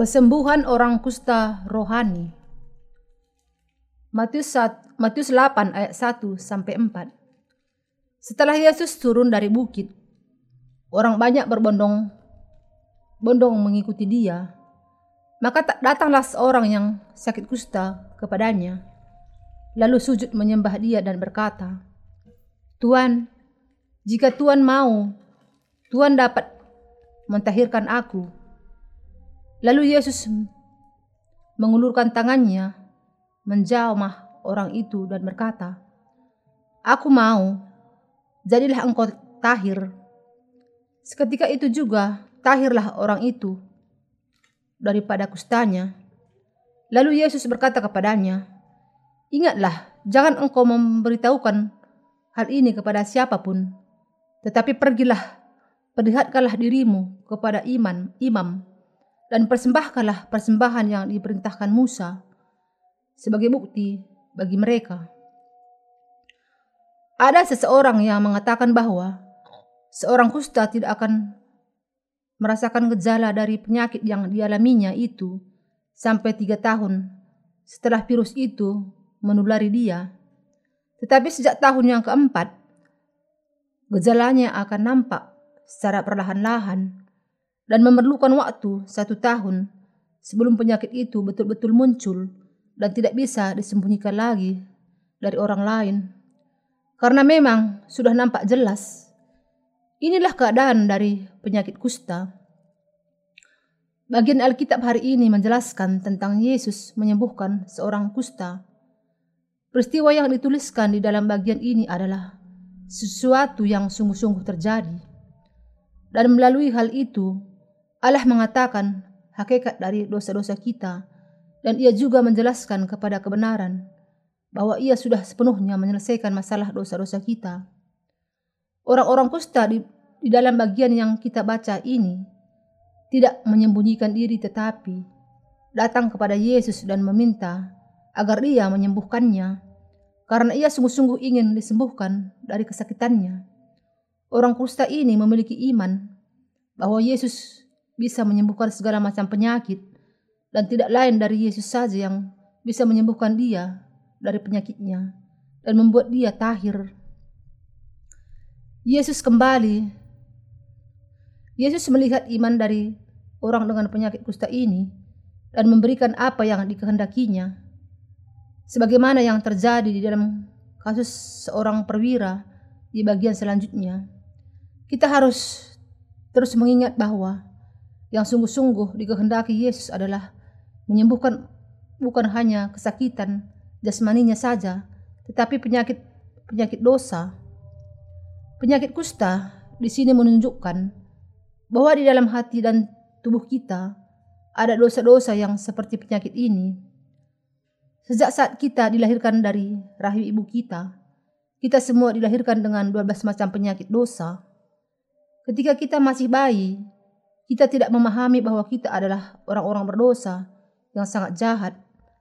Kesembuhan orang kusta rohani. Matius 1, Matius 8 ayat 1 sampai 4. Setelah Yesus turun dari bukit, orang banyak berbondong bondong mengikuti dia. Maka datanglah seorang yang sakit kusta kepadanya, lalu sujud menyembah dia dan berkata, Tuhan, jika Tuhan mau, Tuhan dapat mentahirkan aku. Lalu Yesus mengulurkan tangannya, menjamah orang itu dan berkata, Aku mau, jadilah engkau tahir. Seketika itu juga tahirlah orang itu daripada kustanya. Lalu Yesus berkata kepadanya, Ingatlah, jangan engkau memberitahukan hal ini kepada siapa pun, tetapi pergilah, perlihatkanlah dirimu kepada iman, imam, dan persembahkanlah persembahan yang diperintahkan Musa sebagai bukti bagi mereka. Ada seseorang yang mengatakan bahwa seorang kusta tidak akan merasakan gejala dari penyakit yang dialaminya itu sampai tiga tahun setelah virus itu menulari dia. Tetapi sejak tahun yang keempat, gejalanya akan nampak secara perlahan-lahan dan memerlukan waktu satu tahun sebelum penyakit itu betul-betul muncul dan tidak bisa disembunyikan lagi dari orang lain. Karena memang sudah nampak jelas, inilah keadaan dari penyakit kusta. Bagian Alkitab hari ini menjelaskan tentang Yesus menyembuhkan seorang kusta. Peristiwa yang dituliskan di dalam bagian ini adalah sesuatu yang sungguh-sungguh terjadi. Dan melalui hal itu, Allah mengatakan hakikat dari dosa-dosa kita dan ia juga menjelaskan kepada kebenaran bahwa ia sudah sepenuhnya menyelesaikan masalah dosa-dosa kita. Orang-orang kusta di, di dalam bagian yang kita baca ini tidak menyembunyikan diri tetapi datang kepada Yesus dan meminta agar ia menyembuhkannya karena ia sungguh-sungguh ingin disembuhkan dari kesakitannya. Orang kusta ini memiliki iman bahwa Yesus bisa menyembuhkan segala macam penyakit dan tidak lain dari Yesus saja yang bisa menyembuhkan dia dari penyakitnya dan membuat dia tahir. Yesus kembali. Yesus melihat iman dari orang dengan penyakit kusta ini dan memberikan apa yang dikehendakinya. Sebagaimana yang terjadi di dalam kasus seorang perwira di bagian selanjutnya. Kita harus terus mengingat bahwa yang sungguh-sungguh dikehendaki Yesus adalah menyembuhkan bukan hanya kesakitan jasmaninya saja, tetapi penyakit penyakit dosa. Penyakit kusta di sini menunjukkan bahwa di dalam hati dan tubuh kita ada dosa-dosa yang seperti penyakit ini. Sejak saat kita dilahirkan dari rahim ibu kita, kita semua dilahirkan dengan 12 macam penyakit dosa. Ketika kita masih bayi, kita tidak memahami bahwa kita adalah orang-orang berdosa yang sangat jahat.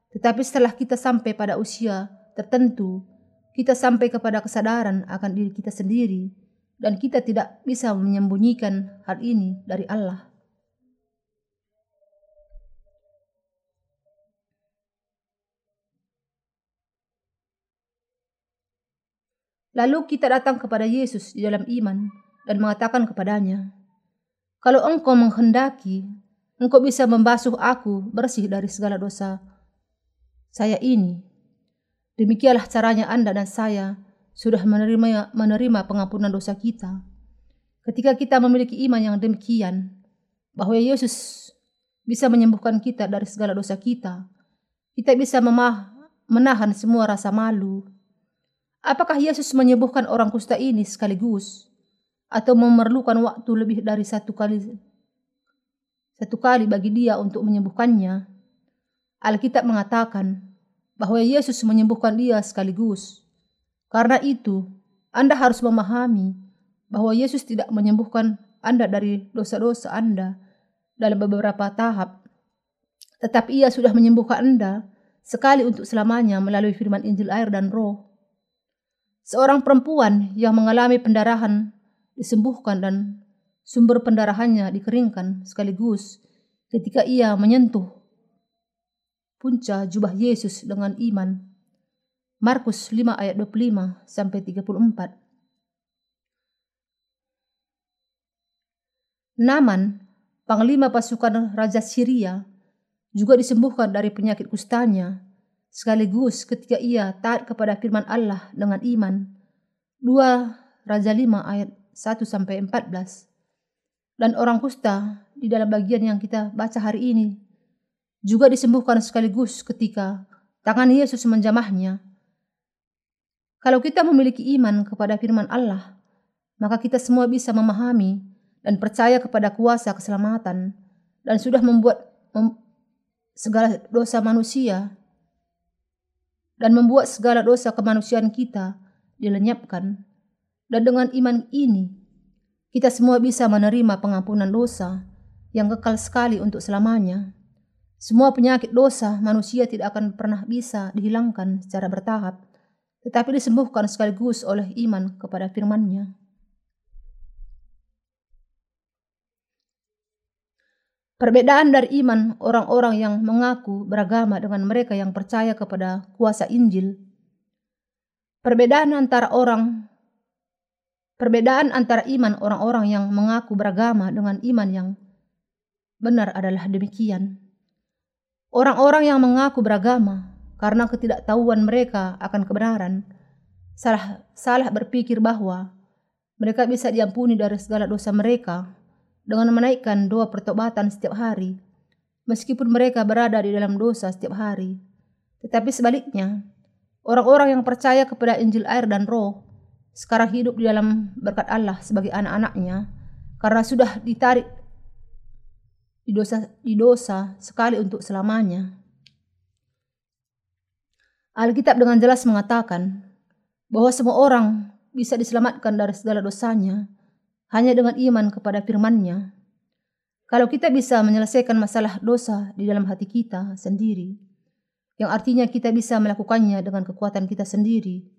Tetapi setelah kita sampai pada usia tertentu, kita sampai kepada kesadaran akan diri kita sendiri dan kita tidak bisa menyembunyikan hal ini dari Allah. Lalu kita datang kepada Yesus di dalam iman dan mengatakan kepadanya, kalau engkau menghendaki, engkau bisa membasuh aku bersih dari segala dosa saya ini. Demikianlah caranya Anda dan saya sudah menerima menerima pengampunan dosa kita. Ketika kita memiliki iman yang demikian, bahwa Yesus bisa menyembuhkan kita dari segala dosa kita, kita bisa memah menahan semua rasa malu. Apakah Yesus menyembuhkan orang kusta ini sekaligus? Atau memerlukan waktu lebih dari satu kali satu kali bagi dia untuk menyembuhkannya. Alkitab mengatakan bahwa Yesus menyembuhkan dia sekaligus. Karena itu, Anda harus memahami bahwa Yesus tidak menyembuhkan Anda dari dosa-dosa Anda dalam beberapa tahap, tetapi Ia sudah menyembuhkan Anda sekali untuk selamanya melalui firman Injil air dan roh. Seorang perempuan yang mengalami pendarahan disembuhkan dan sumber pendarahannya dikeringkan sekaligus ketika ia menyentuh punca jubah Yesus dengan iman. Markus 5 ayat 25 sampai 34. Naman, panglima pasukan Raja Syria, juga disembuhkan dari penyakit kustanya, sekaligus ketika ia taat kepada firman Allah dengan iman. 2 Raja 5 ayat 1 sampai 14. Dan orang kusta di dalam bagian yang kita baca hari ini juga disembuhkan sekaligus ketika tangan Yesus menjamahnya. Kalau kita memiliki iman kepada firman Allah, maka kita semua bisa memahami dan percaya kepada kuasa keselamatan dan sudah membuat mem segala dosa manusia dan membuat segala dosa kemanusiaan kita dilenyapkan. Dan dengan iman ini, kita semua bisa menerima pengampunan dosa yang kekal sekali untuk selamanya. Semua penyakit dosa manusia tidak akan pernah bisa dihilangkan secara bertahap, tetapi disembuhkan sekaligus oleh iman kepada firman-Nya. Perbedaan dari iman orang-orang yang mengaku beragama dengan mereka yang percaya kepada kuasa Injil. Perbedaan antara orang Perbedaan antara iman orang-orang yang mengaku beragama dengan iman yang benar adalah demikian. Orang-orang yang mengaku beragama karena ketidaktahuan mereka akan kebenaran salah salah berpikir bahwa mereka bisa diampuni dari segala dosa mereka dengan menaikkan doa pertobatan setiap hari, meskipun mereka berada di dalam dosa setiap hari. Tetapi sebaliknya, orang-orang yang percaya kepada Injil air dan roh, sekarang hidup di dalam berkat Allah sebagai anak-anaknya, karena sudah ditarik di dosa, di dosa sekali untuk selamanya. Alkitab dengan jelas mengatakan bahwa semua orang bisa diselamatkan dari segala dosanya hanya dengan iman kepada firman-Nya. Kalau kita bisa menyelesaikan masalah dosa di dalam hati kita sendiri, yang artinya kita bisa melakukannya dengan kekuatan kita sendiri,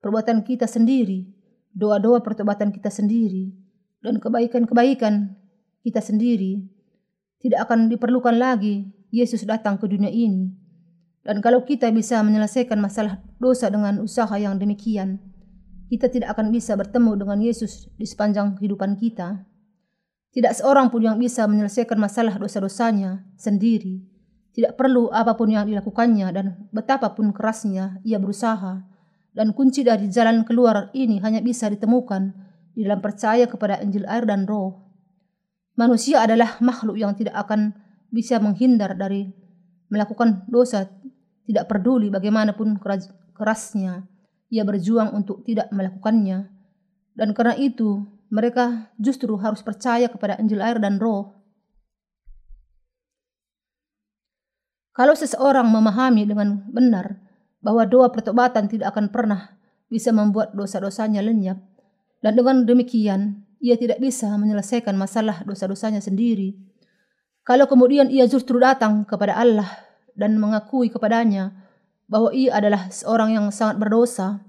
perbuatan kita sendiri, doa-doa pertobatan kita sendiri, dan kebaikan-kebaikan kita sendiri, tidak akan diperlukan lagi Yesus datang ke dunia ini. Dan kalau kita bisa menyelesaikan masalah dosa dengan usaha yang demikian, kita tidak akan bisa bertemu dengan Yesus di sepanjang kehidupan kita. Tidak seorang pun yang bisa menyelesaikan masalah dosa-dosanya sendiri. Tidak perlu apa pun yang dilakukannya dan betapapun kerasnya ia berusaha. Dan kunci dari jalan keluar ini hanya bisa ditemukan di dalam percaya kepada Injil air dan roh. Manusia adalah makhluk yang tidak akan bisa menghindar dari melakukan dosa tidak peduli bagaimanapun kerasnya ia berjuang untuk tidak melakukannya. Dan karena itu, mereka justru harus percaya kepada Injil air dan roh. Kalau seseorang memahami dengan benar bahwa doa pertobatan tidak akan pernah bisa membuat dosa-dosanya lenyap, dan dengan demikian ia tidak bisa menyelesaikan masalah dosa-dosanya sendiri. Kalau kemudian ia justru datang kepada Allah dan mengakui kepadanya bahwa ia adalah seorang yang sangat berdosa.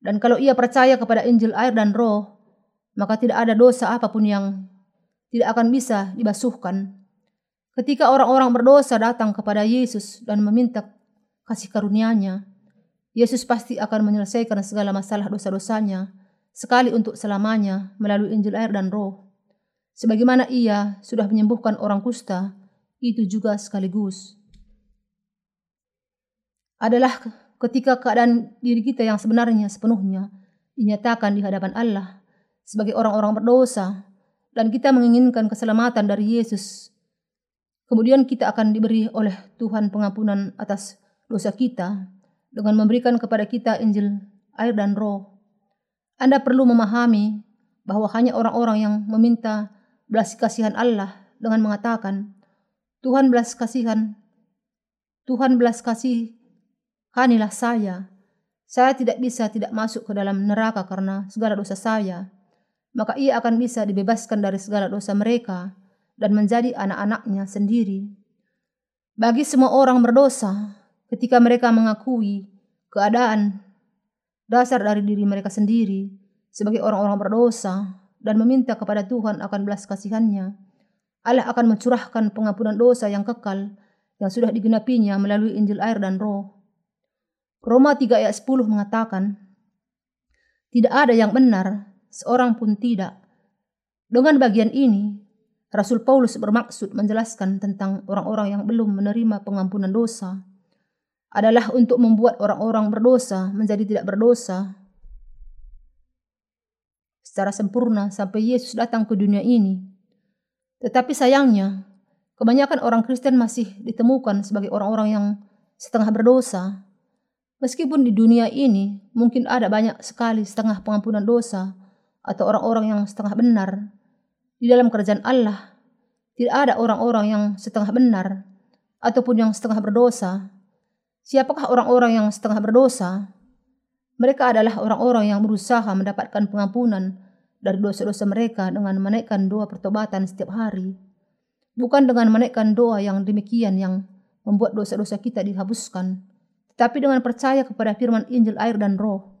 Dan kalau ia percaya kepada Injil air dan roh, maka tidak ada dosa apa pun yang tidak akan bisa dibasuhkan. Ketika orang-orang berdosa datang kepada Yesus dan meminta kasih karunia-Nya, Yesus pasti akan menyelesaikan segala masalah dosa-dosanya sekali untuk selamanya melalui Injil air dan roh. Sebagaimana ia sudah menyembuhkan orang kusta, itu juga sekaligus adalah ketika keadaan diri kita yang sebenarnya sepenuhnya dinyatakan di hadapan Allah sebagai orang-orang berdosa dan kita menginginkan keselamatan dari Yesus. Kemudian kita akan diberi oleh Tuhan pengampunan atas dosa kita dengan memberikan kepada kita Injil, air dan roh. Anda perlu memahami bahwa hanya orang-orang yang meminta belas kasihan Allah dengan mengatakan, Tuhan belas kasihan, Tuhan belas kasih Kanilah saya. Saya tidak bisa tidak masuk ke dalam neraka karena segala dosa saya. Maka ia akan bisa dibebaskan dari segala dosa mereka dan menjadi anak-anaknya sendiri. Bagi semua orang berdosa, ketika mereka mengakui keadaan dasar dari diri mereka sendiri sebagai orang-orang berdosa dan meminta kepada Tuhan akan belas kasihannya, Allah akan mencurahkan pengampunan dosa yang kekal yang sudah digenapinya melalui Injil air dan roh. Roma 3 ayat 10 mengatakan, Tidak ada yang benar, seorang pun tidak. Dengan bagian ini, Rasul Paulus bermaksud menjelaskan tentang orang-orang yang belum menerima pengampunan dosa adalah untuk membuat orang-orang berdosa menjadi tidak berdosa secara sempurna sampai Yesus datang ke dunia ini. Tetapi sayangnya, kebanyakan orang Kristen masih ditemukan sebagai orang-orang yang setengah berdosa. Meskipun di dunia ini mungkin ada banyak sekali setengah pengampunan dosa atau orang-orang yang setengah benar, di dalam kerajaan Allah tidak ada orang-orang yang setengah benar ataupun yang setengah berdosa. Siapakah orang-orang yang setengah berdosa? Mereka adalah orang-orang yang berusaha mendapatkan pengampunan dari dosa-dosa mereka dengan menaikkan doa pertobatan setiap hari. Bukan dengan menaikkan doa yang demikian yang membuat dosa-dosa kita dihapuskan, tetapi dengan percaya kepada firman Injil air dan roh.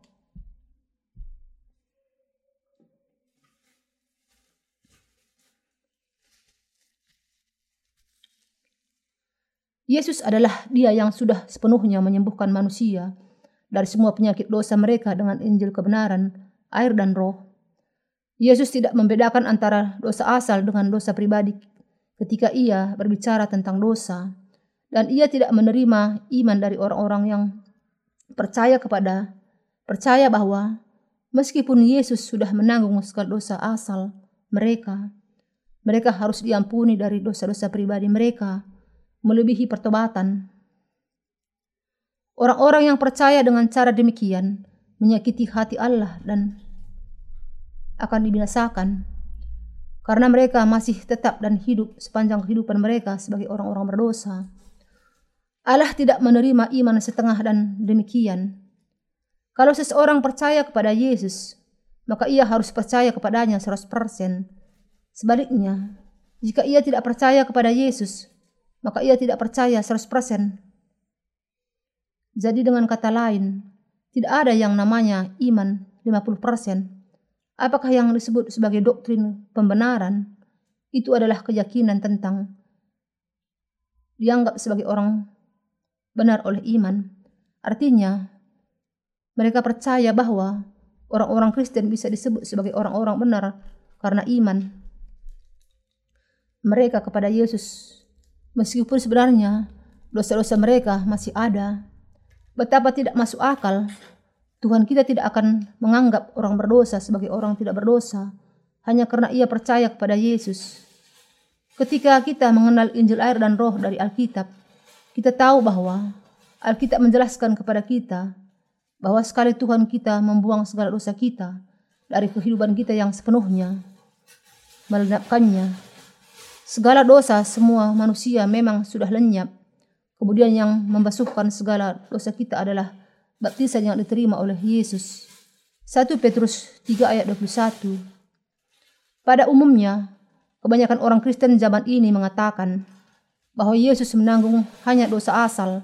Yesus adalah dia yang sudah sepenuhnya menyembuhkan manusia dari semua penyakit dosa mereka dengan Injil kebenaran, air dan roh. Yesus tidak membedakan antara dosa asal dengan dosa pribadi ketika ia berbicara tentang dosa. Dan ia tidak menerima iman dari orang-orang yang percaya kepada, percaya bahwa meskipun Yesus sudah menanggung segala dosa asal mereka, mereka harus diampuni dari dosa-dosa pribadi mereka, melebihi pertobatan Orang-orang yang percaya dengan cara demikian menyakiti hati Allah dan akan dibinasakan karena mereka masih tetap dan hidup sepanjang kehidupan mereka sebagai orang-orang berdosa. Allah tidak menerima iman setengah dan demikian. Kalau seseorang percaya kepada Yesus, maka ia harus percaya kepadanya 100%. Sebaliknya, jika ia tidak percaya kepada Yesus, maka ia tidak percaya 100% jadi dengan kata lain, tidak ada yang namanya iman 50%. Apakah yang disebut sebagai doktrin pembenaran itu adalah keyakinan tentang dianggap sebagai orang benar oleh iman. Artinya, mereka percaya bahwa orang-orang Kristen bisa disebut sebagai orang-orang benar karena iman mereka kepada Yesus. Meskipun sebenarnya dosa-dosa mereka masih ada, Betapa tidak masuk akal. Tuhan kita tidak akan menganggap orang berdosa sebagai orang tidak berdosa hanya karena ia percaya kepada Yesus. Ketika kita mengenal Injil air dan roh dari Alkitab, kita tahu bahwa Alkitab menjelaskan kepada kita bahwa sekali Tuhan kita membuang segala dosa kita dari kehidupan kita yang sepenuhnya, melenapkannya. Segala dosa semua manusia memang sudah lenyap Kemudian yang membasuhkan segala dosa kita adalah baptisan yang diterima oleh Yesus. 1 Petrus 3 ayat 21. Pada umumnya, kebanyakan orang Kristen zaman ini mengatakan bahwa Yesus menanggung hanya dosa asal,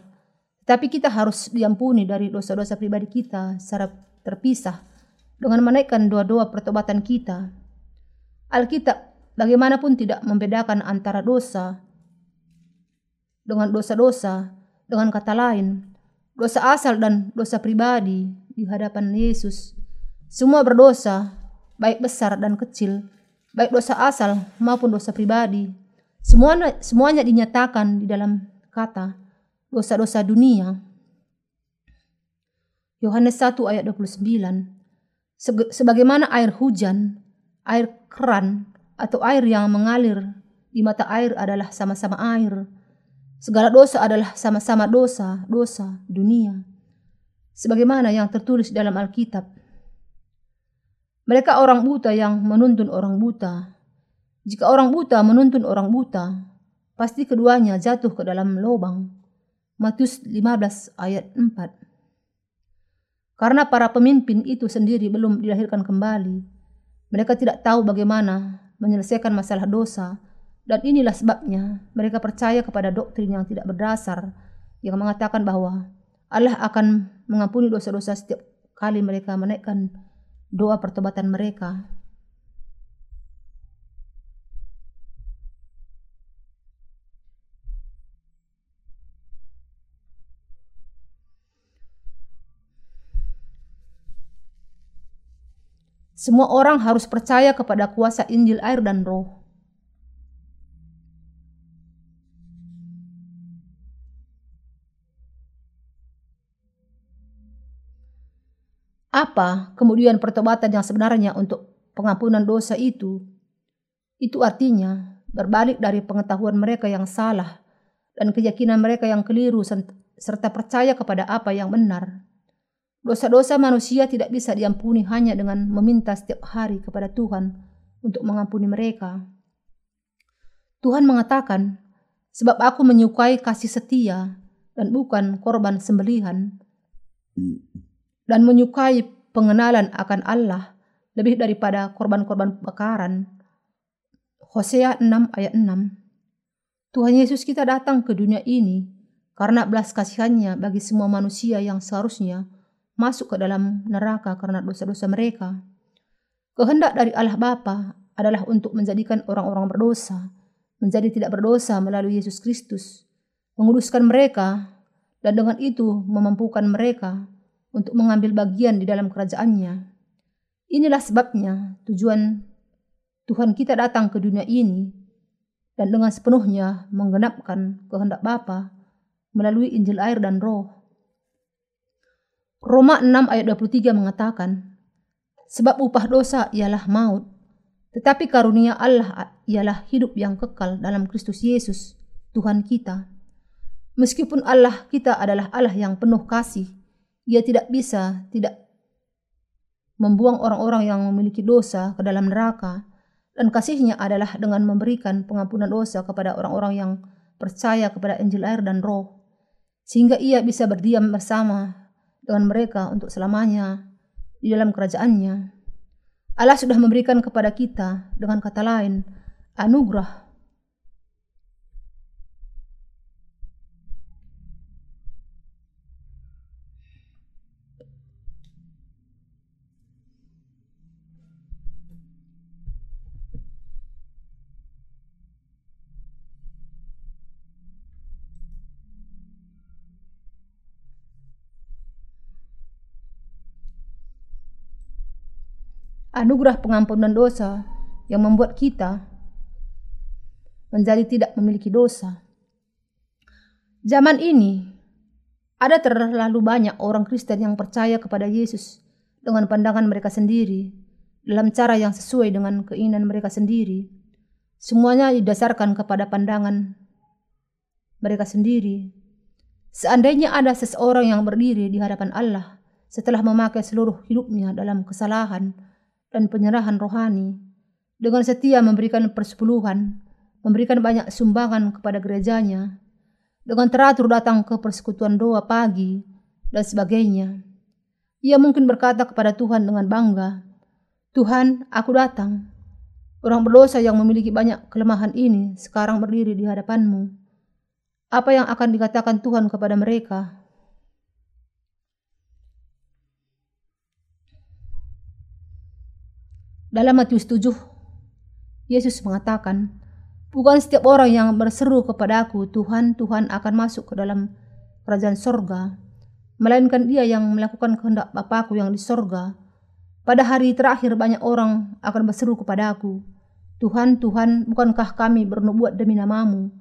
tapi kita harus diampuni dari dosa-dosa pribadi kita secara terpisah dengan menaikkan doa-doa pertobatan kita. Alkitab bagaimanapun tidak membedakan antara dosa dengan dosa-dosa, dengan kata lain, dosa asal dan dosa pribadi di hadapan Yesus. Semua berdosa, baik besar dan kecil, baik dosa asal maupun dosa pribadi. Semuanya, semuanya dinyatakan di dalam kata dosa-dosa dunia. Yohanes 1 ayat 29. Sebagaimana air hujan, air keran, atau air yang mengalir di mata air adalah sama-sama air Segala dosa adalah sama-sama dosa, dosa dunia. Sebagaimana yang tertulis dalam Alkitab. Mereka orang buta yang menuntun orang buta. Jika orang buta menuntun orang buta, pasti keduanya jatuh ke dalam lubang. Matius 15 ayat 4. Karena para pemimpin itu sendiri belum dilahirkan kembali, mereka tidak tahu bagaimana menyelesaikan masalah dosa dan inilah sebabnya mereka percaya kepada doktrin yang tidak berdasar yang mengatakan bahwa Allah akan mengampuni dosa-dosa setiap kali mereka menaikkan doa pertobatan mereka. Semua orang harus percaya kepada kuasa Injil air dan roh. Apa kemudian pertobatan yang sebenarnya untuk pengampunan dosa itu? Itu artinya berbalik dari pengetahuan mereka yang salah dan keyakinan mereka yang keliru serta percaya kepada apa yang benar. Dosa-dosa manusia tidak bisa diampuni hanya dengan meminta setiap hari kepada Tuhan untuk mengampuni mereka. Tuhan mengatakan, "Sebab Aku menyukai kasih setia dan bukan korban sembelihan." dan menyukai pengenalan akan Allah lebih daripada korban-korban bakaran. Hosea 6 ayat 6 Tuhan Yesus kita datang ke dunia ini karena belas kasihannya bagi semua manusia yang seharusnya masuk ke dalam neraka karena dosa-dosa mereka. Kehendak dari Allah Bapa adalah untuk menjadikan orang-orang berdosa menjadi tidak berdosa melalui Yesus Kristus, menguduskan mereka, dan dengan itu memampukan mereka untuk mengambil bagian di dalam kerajaannya. Inilah sebabnya tujuan Tuhan kita datang ke dunia ini dan dengan sepenuhnya menggenapkan kehendak Bapa melalui Injil air dan roh. Roma 6 ayat 23 mengatakan, Sebab upah dosa ialah maut, tetapi karunia Allah ialah hidup yang kekal dalam Kristus Yesus, Tuhan kita. Meskipun Allah kita adalah Allah yang penuh kasih, ia tidak bisa tidak membuang orang-orang yang memiliki dosa ke dalam neraka dan kasihnya adalah dengan memberikan pengampunan dosa kepada orang-orang yang percaya kepada Injil air dan roh sehingga ia bisa berdiam bersama dengan mereka untuk selamanya di dalam kerajaannya. Allah sudah memberikan kepada kita dengan kata lain anugerah anugerah pengampunan dosa yang membuat kita menjadi tidak memiliki dosa. Zaman ini ada terlalu banyak orang Kristen yang percaya kepada Yesus dengan pandangan mereka sendiri dalam cara yang sesuai dengan keinginan mereka sendiri. Semuanya didasarkan kepada pandangan mereka sendiri. Seandainya ada seseorang yang berdiri di hadapan Allah setelah memakai seluruh hidupnya dalam kesalahan dan penyerahan rohani, dengan setia memberikan persepuluhan, memberikan banyak sumbangan kepada gerejanya, dengan teratur datang ke persekutuan doa pagi, dan sebagainya. Ia mungkin berkata kepada Tuhan dengan bangga, Tuhan, aku datang. Orang berdosa yang memiliki banyak kelemahan ini sekarang berdiri di hadapanmu. Apa yang akan dikatakan Tuhan kepada mereka? Dalam Matius 7, Yesus mengatakan, Bukan setiap orang yang berseru kepadaku, Tuhan, Tuhan akan masuk ke dalam kerajaan sorga, melainkan dia yang melakukan kehendak Bapakku yang di sorga. Pada hari terakhir banyak orang akan berseru kepadaku, Tuhan, Tuhan, bukankah kami bernubuat demi namamu,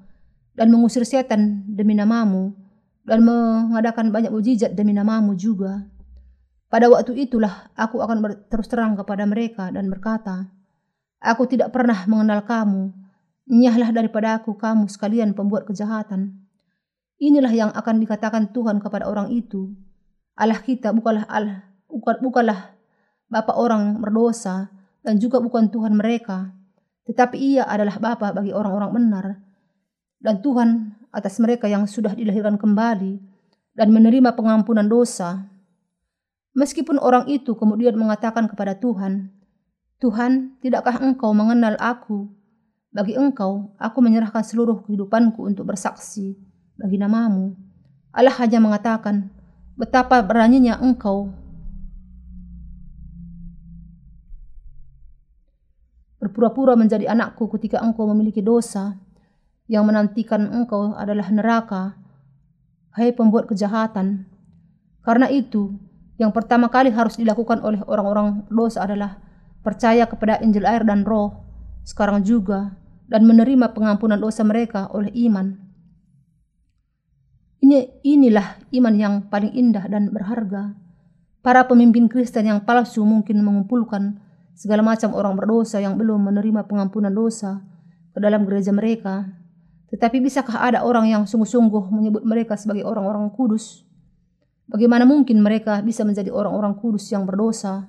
dan mengusir setan demi namamu, dan mengadakan banyak mujizat demi namamu juga. Pada waktu itulah aku akan terus terang kepada mereka dan berkata, Aku tidak pernah mengenal kamu, nyahlah daripada aku kamu sekalian pembuat kejahatan. Inilah yang akan dikatakan Tuhan kepada orang itu. Allah kita bukanlah Allah, bukan, bukanlah Bapa orang berdosa dan juga bukan Tuhan mereka, tetapi ia adalah Bapa bagi orang-orang benar. Dan Tuhan atas mereka yang sudah dilahirkan kembali dan menerima pengampunan dosa Meskipun orang itu kemudian mengatakan kepada Tuhan, Tuhan, tidakkah engkau mengenal aku? Bagi engkau, aku menyerahkan seluruh kehidupanku untuk bersaksi bagi namamu. Allah hanya mengatakan, betapa beraninya engkau berpura-pura menjadi anakku ketika engkau memiliki dosa yang menantikan engkau adalah neraka. Hai pembuat kejahatan. Karena itu, yang pertama kali harus dilakukan oleh orang-orang dosa adalah percaya kepada Injil air dan roh, sekarang juga, dan menerima pengampunan dosa mereka oleh iman. Ini, inilah iman yang paling indah dan berharga. Para pemimpin Kristen yang palsu mungkin mengumpulkan segala macam orang berdosa yang belum menerima pengampunan dosa ke dalam gereja mereka. Tetapi bisakah ada orang yang sungguh-sungguh menyebut mereka sebagai orang-orang kudus? Bagaimana mungkin mereka bisa menjadi orang-orang kudus yang berdosa?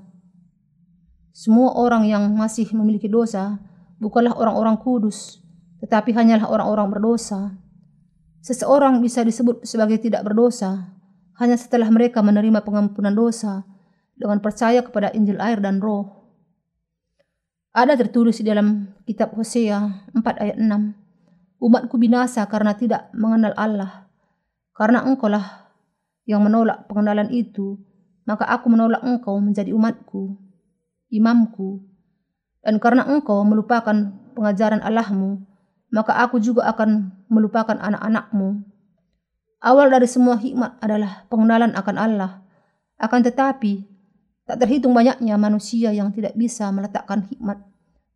Semua orang yang masih memiliki dosa bukanlah orang-orang kudus, tetapi hanyalah orang-orang berdosa. Seseorang bisa disebut sebagai tidak berdosa hanya setelah mereka menerima pengampunan dosa dengan percaya kepada Injil air dan roh. Ada tertulis di dalam kitab Hosea 4 ayat 6. Umatku binasa karena tidak mengenal Allah. Karena engkaulah yang menolak pengenalan itu, maka aku menolak engkau menjadi umatku imamku. Dan karena engkau melupakan pengajaran Allahmu, maka aku juga akan melupakan anak-anakmu. Awal dari semua hikmat adalah pengenalan akan Allah. Akan tetapi, tak terhitung banyaknya manusia yang tidak bisa meletakkan hikmat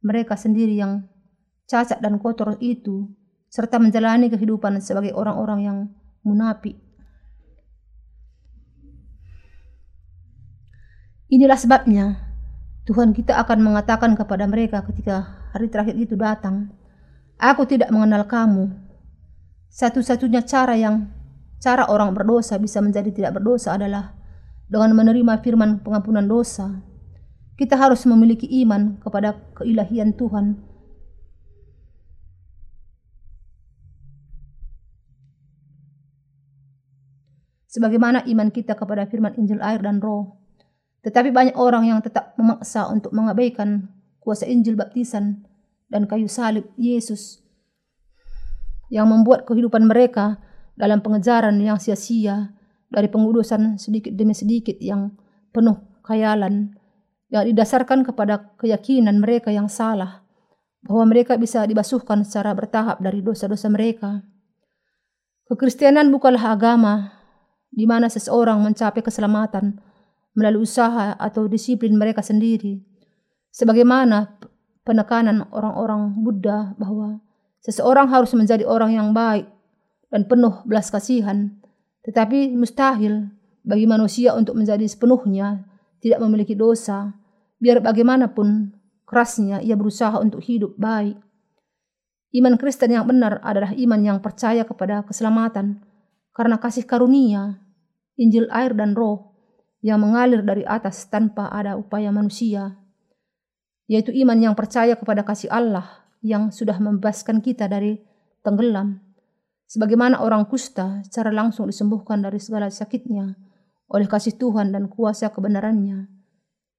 mereka sendiri yang cacat dan kotor itu, serta menjalani kehidupan sebagai orang-orang yang munafik. Inilah sebabnya Tuhan kita akan mengatakan kepada mereka ketika hari terakhir itu datang, Aku tidak mengenal kamu. Satu-satunya cara yang cara orang berdosa bisa menjadi tidak berdosa adalah dengan menerima firman pengampunan dosa. Kita harus memiliki iman kepada keilahian Tuhan. Sebagaimana iman kita kepada firman Injil air dan roh. Tetapi banyak orang yang tetap memaksa untuk mengabaikan kuasa Injil baptisan dan kayu salib Yesus yang membuat kehidupan mereka dalam pengejaran yang sia-sia dari pengudusan sedikit demi sedikit yang penuh khayalan yang didasarkan kepada keyakinan mereka yang salah bahwa mereka bisa dibasuhkan secara bertahap dari dosa-dosa mereka. Kekristenan bukanlah agama di mana seseorang mencapai keselamatan melalui usaha atau disiplin mereka sendiri. Sebagaimana penekanan orang-orang Buddha bahwa seseorang harus menjadi orang yang baik dan penuh belas kasihan, tetapi mustahil bagi manusia untuk menjadi sepenuhnya tidak memiliki dosa, biar bagaimanapun kerasnya ia berusaha untuk hidup baik. Iman Kristen yang benar adalah iman yang percaya kepada keselamatan karena kasih karunia, Injil air dan roh yang mengalir dari atas tanpa ada upaya manusia, yaitu iman yang percaya kepada kasih Allah yang sudah membebaskan kita dari tenggelam, sebagaimana orang kusta secara langsung disembuhkan dari segala sakitnya oleh kasih Tuhan dan kuasa kebenarannya.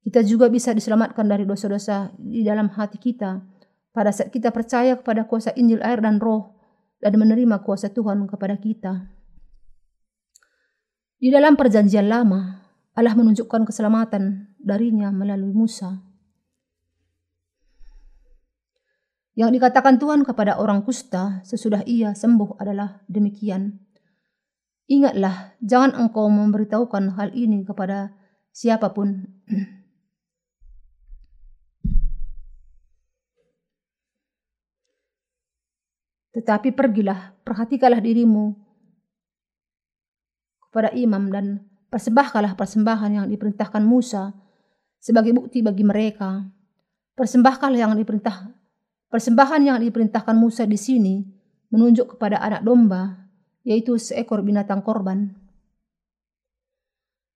Kita juga bisa diselamatkan dari dosa-dosa di dalam hati kita pada saat kita percaya kepada kuasa Injil air dan roh dan menerima kuasa Tuhan kepada kita. Di dalam perjanjian lama, Allah menunjukkan keselamatan darinya melalui Musa. Yang dikatakan Tuhan kepada orang kusta sesudah ia sembuh adalah demikian. Ingatlah, jangan engkau memberitahukan hal ini kepada siapa pun. Tetapi pergilah, perhatikanlah dirimu kepada imam dan Persembahkanlah persembahan yang diperintahkan Musa sebagai bukti bagi mereka. Persembahkanlah yang diperintah persembahan yang diperintahkan Musa di sini menunjuk kepada anak domba, yaitu seekor binatang korban.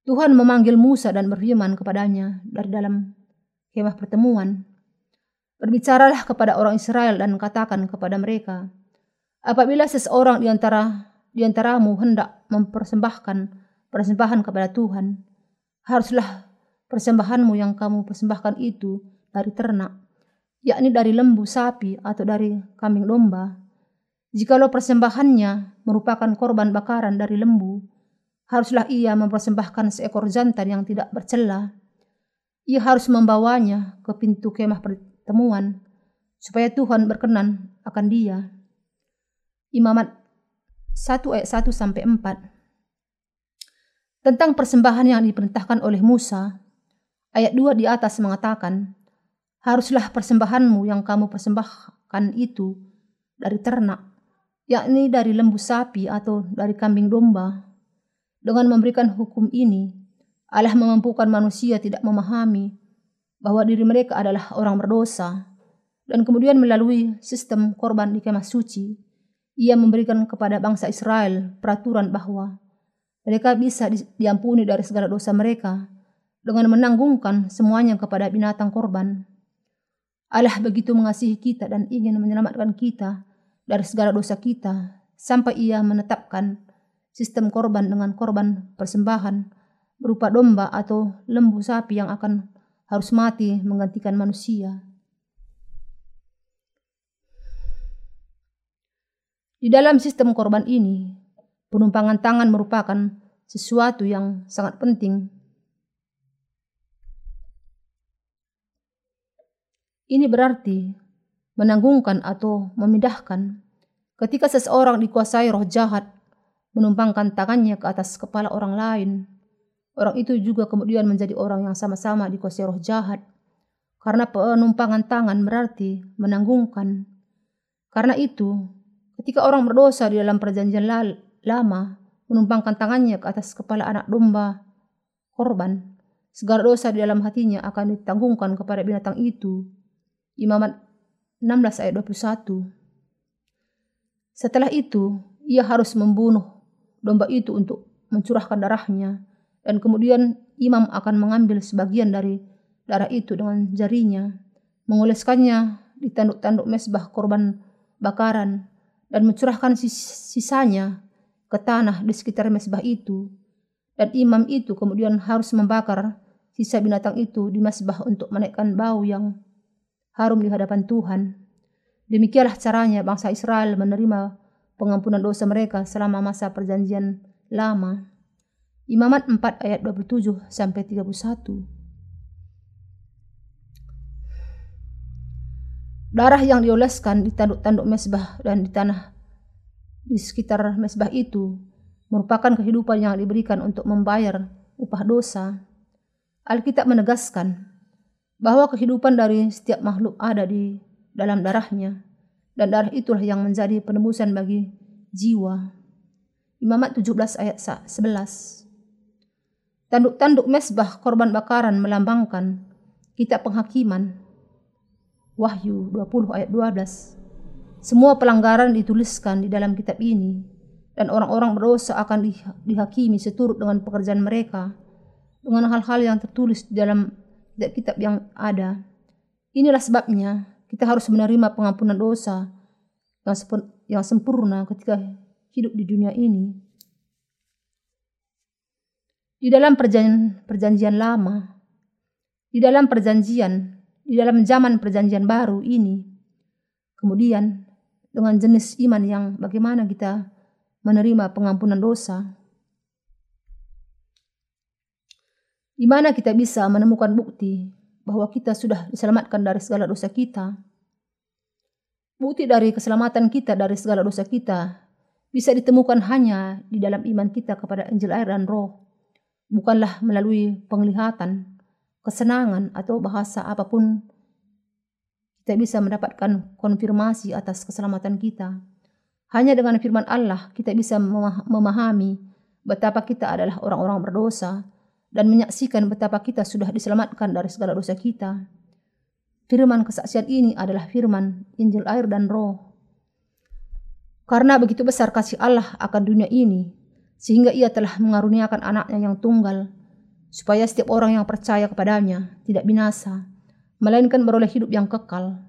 Tuhan memanggil Musa dan berfirman kepadanya dari dalam kemah pertemuan. Berbicaralah kepada orang Israel dan katakan kepada mereka, apabila seseorang di antara di hendak mempersembahkan persembahan kepada Tuhan, haruslah persembahanmu yang kamu persembahkan itu dari ternak, yakni dari lembu sapi atau dari kambing domba. Jikalau persembahannya merupakan korban bakaran dari lembu, haruslah ia mempersembahkan seekor jantan yang tidak bercela. Ia harus membawanya ke pintu kemah pertemuan, supaya Tuhan berkenan akan dia. Imamat 1 ayat 1 sampai 4. Tentang persembahan yang diperintahkan oleh Musa, ayat 2 di atas mengatakan, haruslah persembahanmu yang kamu persembahkan itu dari ternak, yakni dari lembu sapi atau dari kambing domba. Dengan memberikan hukum ini, Allah memampukan manusia tidak memahami bahwa diri mereka adalah orang berdosa, dan kemudian melalui sistem korban di kemah suci, ia memberikan kepada bangsa Israel peraturan bahwa mereka bisa diampuni dari segala dosa mereka dengan menanggungkan semuanya kepada binatang korban. Allah begitu mengasihi kita dan ingin menyelamatkan kita dari segala dosa kita sampai ia menetapkan sistem korban dengan korban persembahan berupa domba atau lembu sapi yang akan harus mati menggantikan manusia. Di dalam sistem korban ini, penumpangan tangan merupakan sesuatu yang sangat penting. Ini berarti menanggungkan atau memindahkan ketika seseorang dikuasai roh jahat menumpangkan tangannya ke atas kepala orang lain. Orang itu juga kemudian menjadi orang yang sama-sama dikuasai roh jahat. Karena penumpangan tangan berarti menanggungkan. Karena itu, Ketika orang berdosa di dalam perjanjian lama menumpangkan tangannya ke atas kepala anak domba korban, segala dosa di dalam hatinya akan ditanggungkan kepada binatang itu. Imamat 16 ayat 21. Setelah itu, ia harus membunuh domba itu untuk mencurahkan darahnya dan kemudian imam akan mengambil sebagian dari darah itu dengan jarinya, mengoleskannya di tanduk-tanduk mesbah korban bakaran dan mencurahkan sisanya ke tanah di sekitar mesbah itu. Dan imam itu kemudian harus membakar sisa binatang itu di mesbah untuk menaikkan bau yang harum di hadapan Tuhan. Demikianlah caranya bangsa Israel menerima pengampunan dosa mereka selama masa perjanjian lama. Imamat 4 ayat 27 sampai 31. Darah yang dioleskan di tanduk-tanduk mesbah dan di tanah di sekitar mesbah itu merupakan kehidupan yang diberikan untuk membayar upah dosa. Alkitab menegaskan bahwa kehidupan dari setiap makhluk ada di dalam darahnya dan darah itulah yang menjadi penebusan bagi jiwa. Imamat 17 ayat 11. Tanduk-tanduk mesbah korban bakaran melambangkan kitab penghakiman Wahyu 20 ayat 12. Semua pelanggaran dituliskan di dalam kitab ini dan orang-orang berdosa akan dihakimi seturut dengan pekerjaan mereka dengan hal-hal yang tertulis di dalam kitab yang ada. Inilah sebabnya kita harus menerima pengampunan dosa yang sempurna ketika hidup di dunia ini. Di dalam perjanjian, perjanjian lama, di dalam perjanjian di dalam zaman perjanjian baru ini. Kemudian dengan jenis iman yang bagaimana kita menerima pengampunan dosa. Di mana kita bisa menemukan bukti bahwa kita sudah diselamatkan dari segala dosa kita. Bukti dari keselamatan kita dari segala dosa kita bisa ditemukan hanya di dalam iman kita kepada Injil air dan roh. Bukanlah melalui penglihatan, kesenangan atau bahasa apa pun, kita bisa mendapatkan konfirmasi atas keselamatan kita. Hanya dengan firman Allah kita bisa memahami betapa kita adalah orang-orang berdosa dan menyaksikan betapa kita sudah diselamatkan dari segala dosa kita. Firman kesaksian ini adalah firman Injil air dan roh. Karena begitu besar kasih Allah akan dunia ini, sehingga ia telah mengaruniakan anaknya yang tunggal, supaya setiap orang yang percaya kepadanya tidak binasa, melainkan beroleh hidup yang kekal.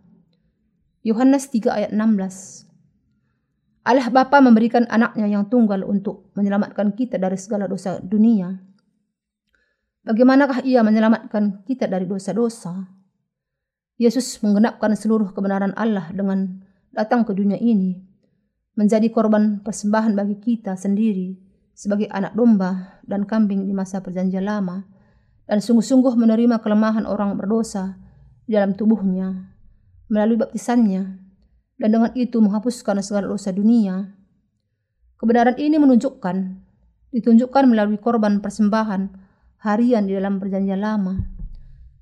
Yohanes 3 ayat 16 Allah Bapa memberikan anaknya yang tunggal untuk menyelamatkan kita dari segala dosa dunia. Bagaimanakah ia menyelamatkan kita dari dosa-dosa? Yesus menggenapkan seluruh kebenaran Allah dengan datang ke dunia ini, menjadi korban persembahan bagi kita sendiri, sebagai anak domba dan kambing di masa perjanjian lama dan sungguh-sungguh menerima kelemahan orang berdosa dalam tubuhnya melalui baptisannya dan dengan itu menghapuskan segala dosa dunia. Kebenaran ini menunjukkan ditunjukkan melalui korban persembahan harian di dalam perjanjian lama.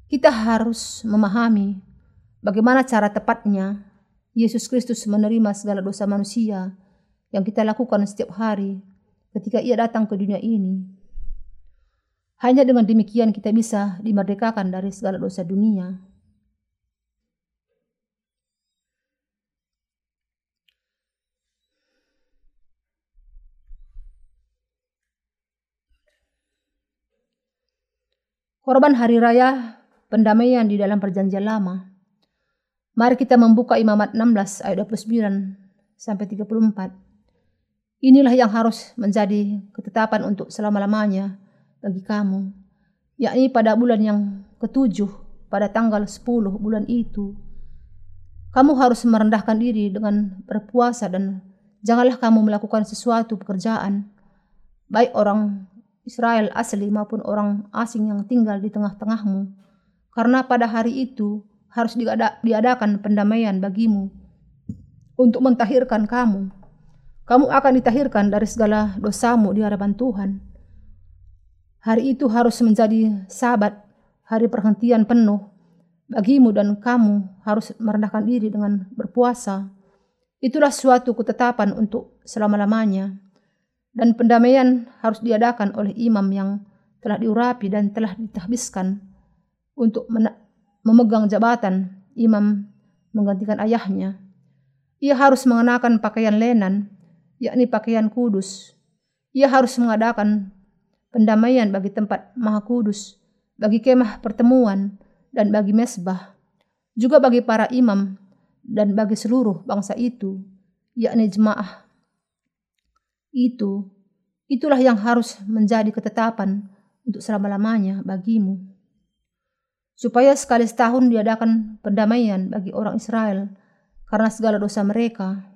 Kita harus memahami bagaimana cara tepatnya Yesus Kristus menerima segala dosa manusia yang kita lakukan setiap hari ketika ia datang ke dunia ini. Hanya dengan demikian kita bisa dimerdekakan dari segala dosa dunia. Korban hari raya pendamaian di dalam perjanjian lama. Mari kita membuka Imamat 16 ayat 29 sampai 34. Inilah yang harus menjadi ketetapan untuk selama-lamanya bagi kamu, yakni pada bulan yang ketujuh, pada tanggal 10 bulan itu. Kamu harus merendahkan diri dengan berpuasa dan janganlah kamu melakukan sesuatu pekerjaan, baik orang Israel asli maupun orang asing yang tinggal di tengah-tengahmu. Karena pada hari itu harus diadakan pendamaian bagimu untuk mentahirkan kamu. Kamu akan ditahirkan dari segala dosamu di hadapan Tuhan. Hari itu harus menjadi sabat, hari perhentian penuh bagimu dan kamu harus merendahkan diri dengan berpuasa. Itulah suatu ketetapan untuk selama-lamanya dan pendamaian harus diadakan oleh imam yang telah diurapi dan telah ditahbiskan untuk memegang jabatan imam menggantikan ayahnya. Ia harus mengenakan pakaian lenan, yakni pakaian kudus. Ia harus mengadakan pendamaian bagi tempat maha kudus, bagi kemah pertemuan, dan bagi mesbah. Juga bagi para imam dan bagi seluruh bangsa itu, yakni jemaah itu, itulah yang harus menjadi ketetapan untuk selama-lamanya bagimu. Supaya sekali setahun diadakan pendamaian bagi orang Israel karena segala dosa mereka.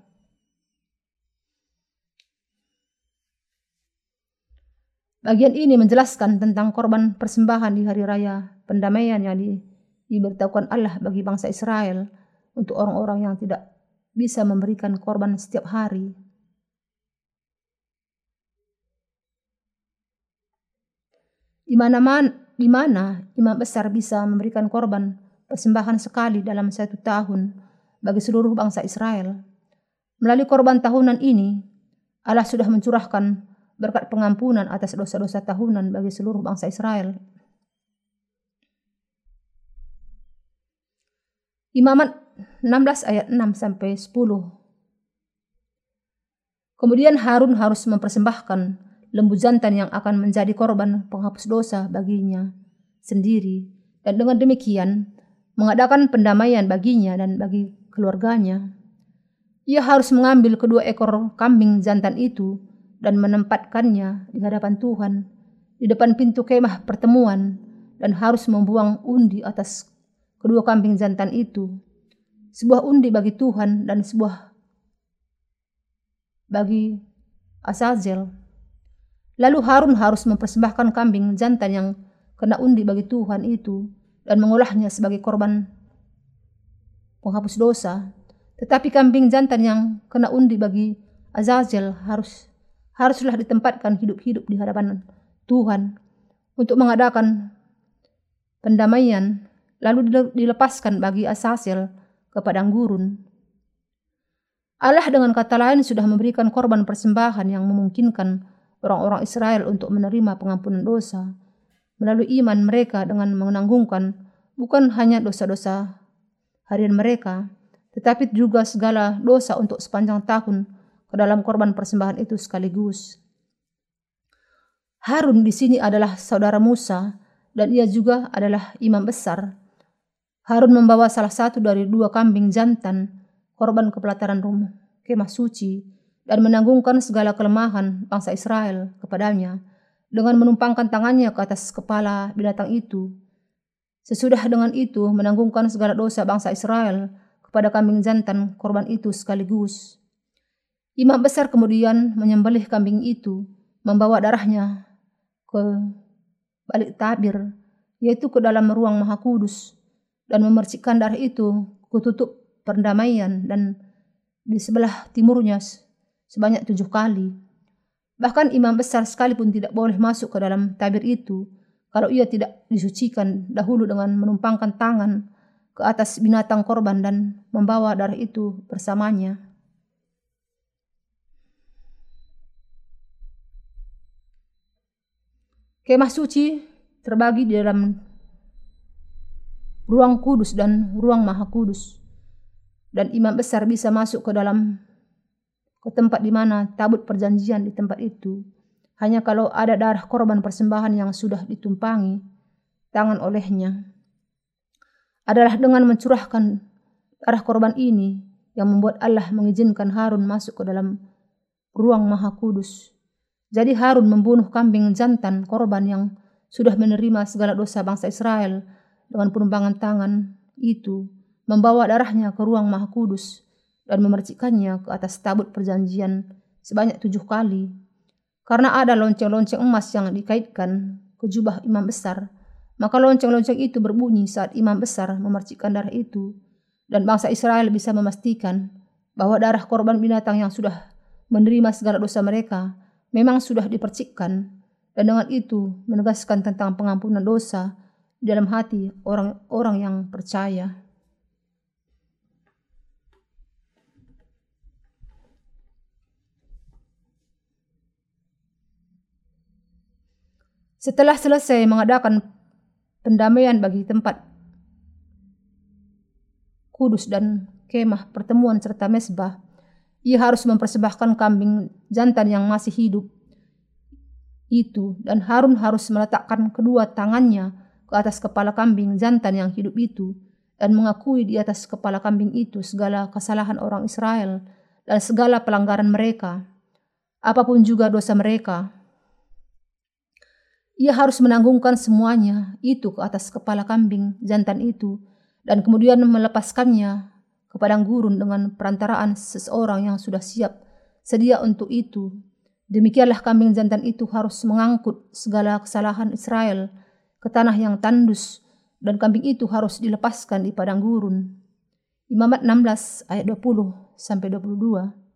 Bagian ini menjelaskan tentang korban persembahan di hari raya pendamaian yang di, diberitahukan Allah bagi bangsa Israel untuk orang-orang yang tidak bisa memberikan korban setiap hari. Di mana di mana imam besar bisa memberikan korban persembahan sekali dalam satu tahun bagi seluruh bangsa Israel. Melalui korban tahunan ini, Allah sudah mencurahkan berkat pengampunan atas dosa-dosa tahunan bagi seluruh bangsa Israel. Imamat 16 ayat 6 sampai 10. Kemudian Harun harus mempersembahkan lembu jantan yang akan menjadi korban penghapus dosa baginya sendiri dan dengan demikian mengadakan pendamaian baginya dan bagi keluarganya. Ia harus mengambil kedua ekor kambing jantan itu dan menempatkannya di hadapan Tuhan di depan pintu kemah pertemuan dan harus membuang undi atas kedua kambing jantan itu. Sebuah undi bagi Tuhan dan sebuah bagi Asazel. Lalu Harun harus mempersembahkan kambing jantan yang kena undi bagi Tuhan itu dan mengolahnya sebagai korban penghapus dosa. Tetapi kambing jantan yang kena undi bagi Azazel harus haruslah ditempatkan hidup-hidup di hadapan Tuhan untuk mengadakan pendamaian lalu dilepaskan bagi Azazel ke padang gurun. Allah dengan kata lain sudah memberikan korban persembahan yang memungkinkan orang-orang Israel untuk menerima pengampunan dosa melalui iman mereka dengan menanggungkan bukan hanya dosa-dosa harian mereka, tetapi juga segala dosa untuk sepanjang tahun ke dalam korban persembahan itu sekaligus. Harun di sini adalah saudara Musa dan ia juga adalah imam besar. Harun membawa salah satu dari dua kambing jantan korban kepelataran rumah kemah suci dan menanggungkan segala kelemahan bangsa Israel kepadanya dengan menumpangkan tangannya ke atas kepala binatang itu. Sesudah dengan itu menanggungkan segala dosa bangsa Israel kepada kambing jantan korban itu sekaligus. Imam besar kemudian menyembelih kambing itu, membawa darahnya ke balik tabir, yaitu ke dalam ruang maha kudus, dan memercikkan darah itu ke tutup perdamaian dan di sebelah timurnya sebanyak tujuh kali. Bahkan imam besar sekalipun tidak boleh masuk ke dalam tabir itu kalau ia tidak disucikan dahulu dengan menumpangkan tangan ke atas binatang korban dan membawa darah itu bersamanya. Kemah suci terbagi di dalam ruang kudus dan ruang maha kudus. Dan imam besar bisa masuk ke dalam ke tempat di mana tabut perjanjian di tempat itu. Hanya kalau ada darah korban persembahan yang sudah ditumpangi tangan olehnya. Adalah dengan mencurahkan darah korban ini yang membuat Allah mengizinkan Harun masuk ke dalam ruang maha kudus. Jadi Harun membunuh kambing jantan korban yang sudah menerima segala dosa bangsa Israel dengan penumpangan tangan itu, membawa darahnya ke ruang maha kudus dan memercikannya ke atas tabut perjanjian sebanyak tujuh kali. Karena ada lonceng-lonceng emas yang dikaitkan ke jubah imam besar, maka lonceng-lonceng itu berbunyi saat imam besar memercikkan darah itu, dan bangsa Israel bisa memastikan bahwa darah korban binatang yang sudah menerima segala dosa mereka memang sudah dipercikkan, dan dengan itu menegaskan tentang pengampunan dosa dalam hati orang-orang yang percaya. Setelah selesai mengadakan pendamaian bagi tempat kudus dan kemah pertemuan serta mesbah, ia harus mempersembahkan kambing jantan yang masih hidup itu dan Harun harus meletakkan kedua tangannya ke atas kepala kambing jantan yang hidup itu dan mengakui di atas kepala kambing itu segala kesalahan orang Israel dan segala pelanggaran mereka, apa pun juga dosa mereka ia harus menanggungkan semuanya itu ke atas kepala kambing jantan itu dan kemudian melepaskannya ke padang gurun dengan perantaraan seseorang yang sudah siap sedia untuk itu. Demikianlah kambing jantan itu harus mengangkut segala kesalahan Israel ke tanah yang tandus dan kambing itu harus dilepaskan di padang gurun. Imamat 16 ayat 20 sampai 22.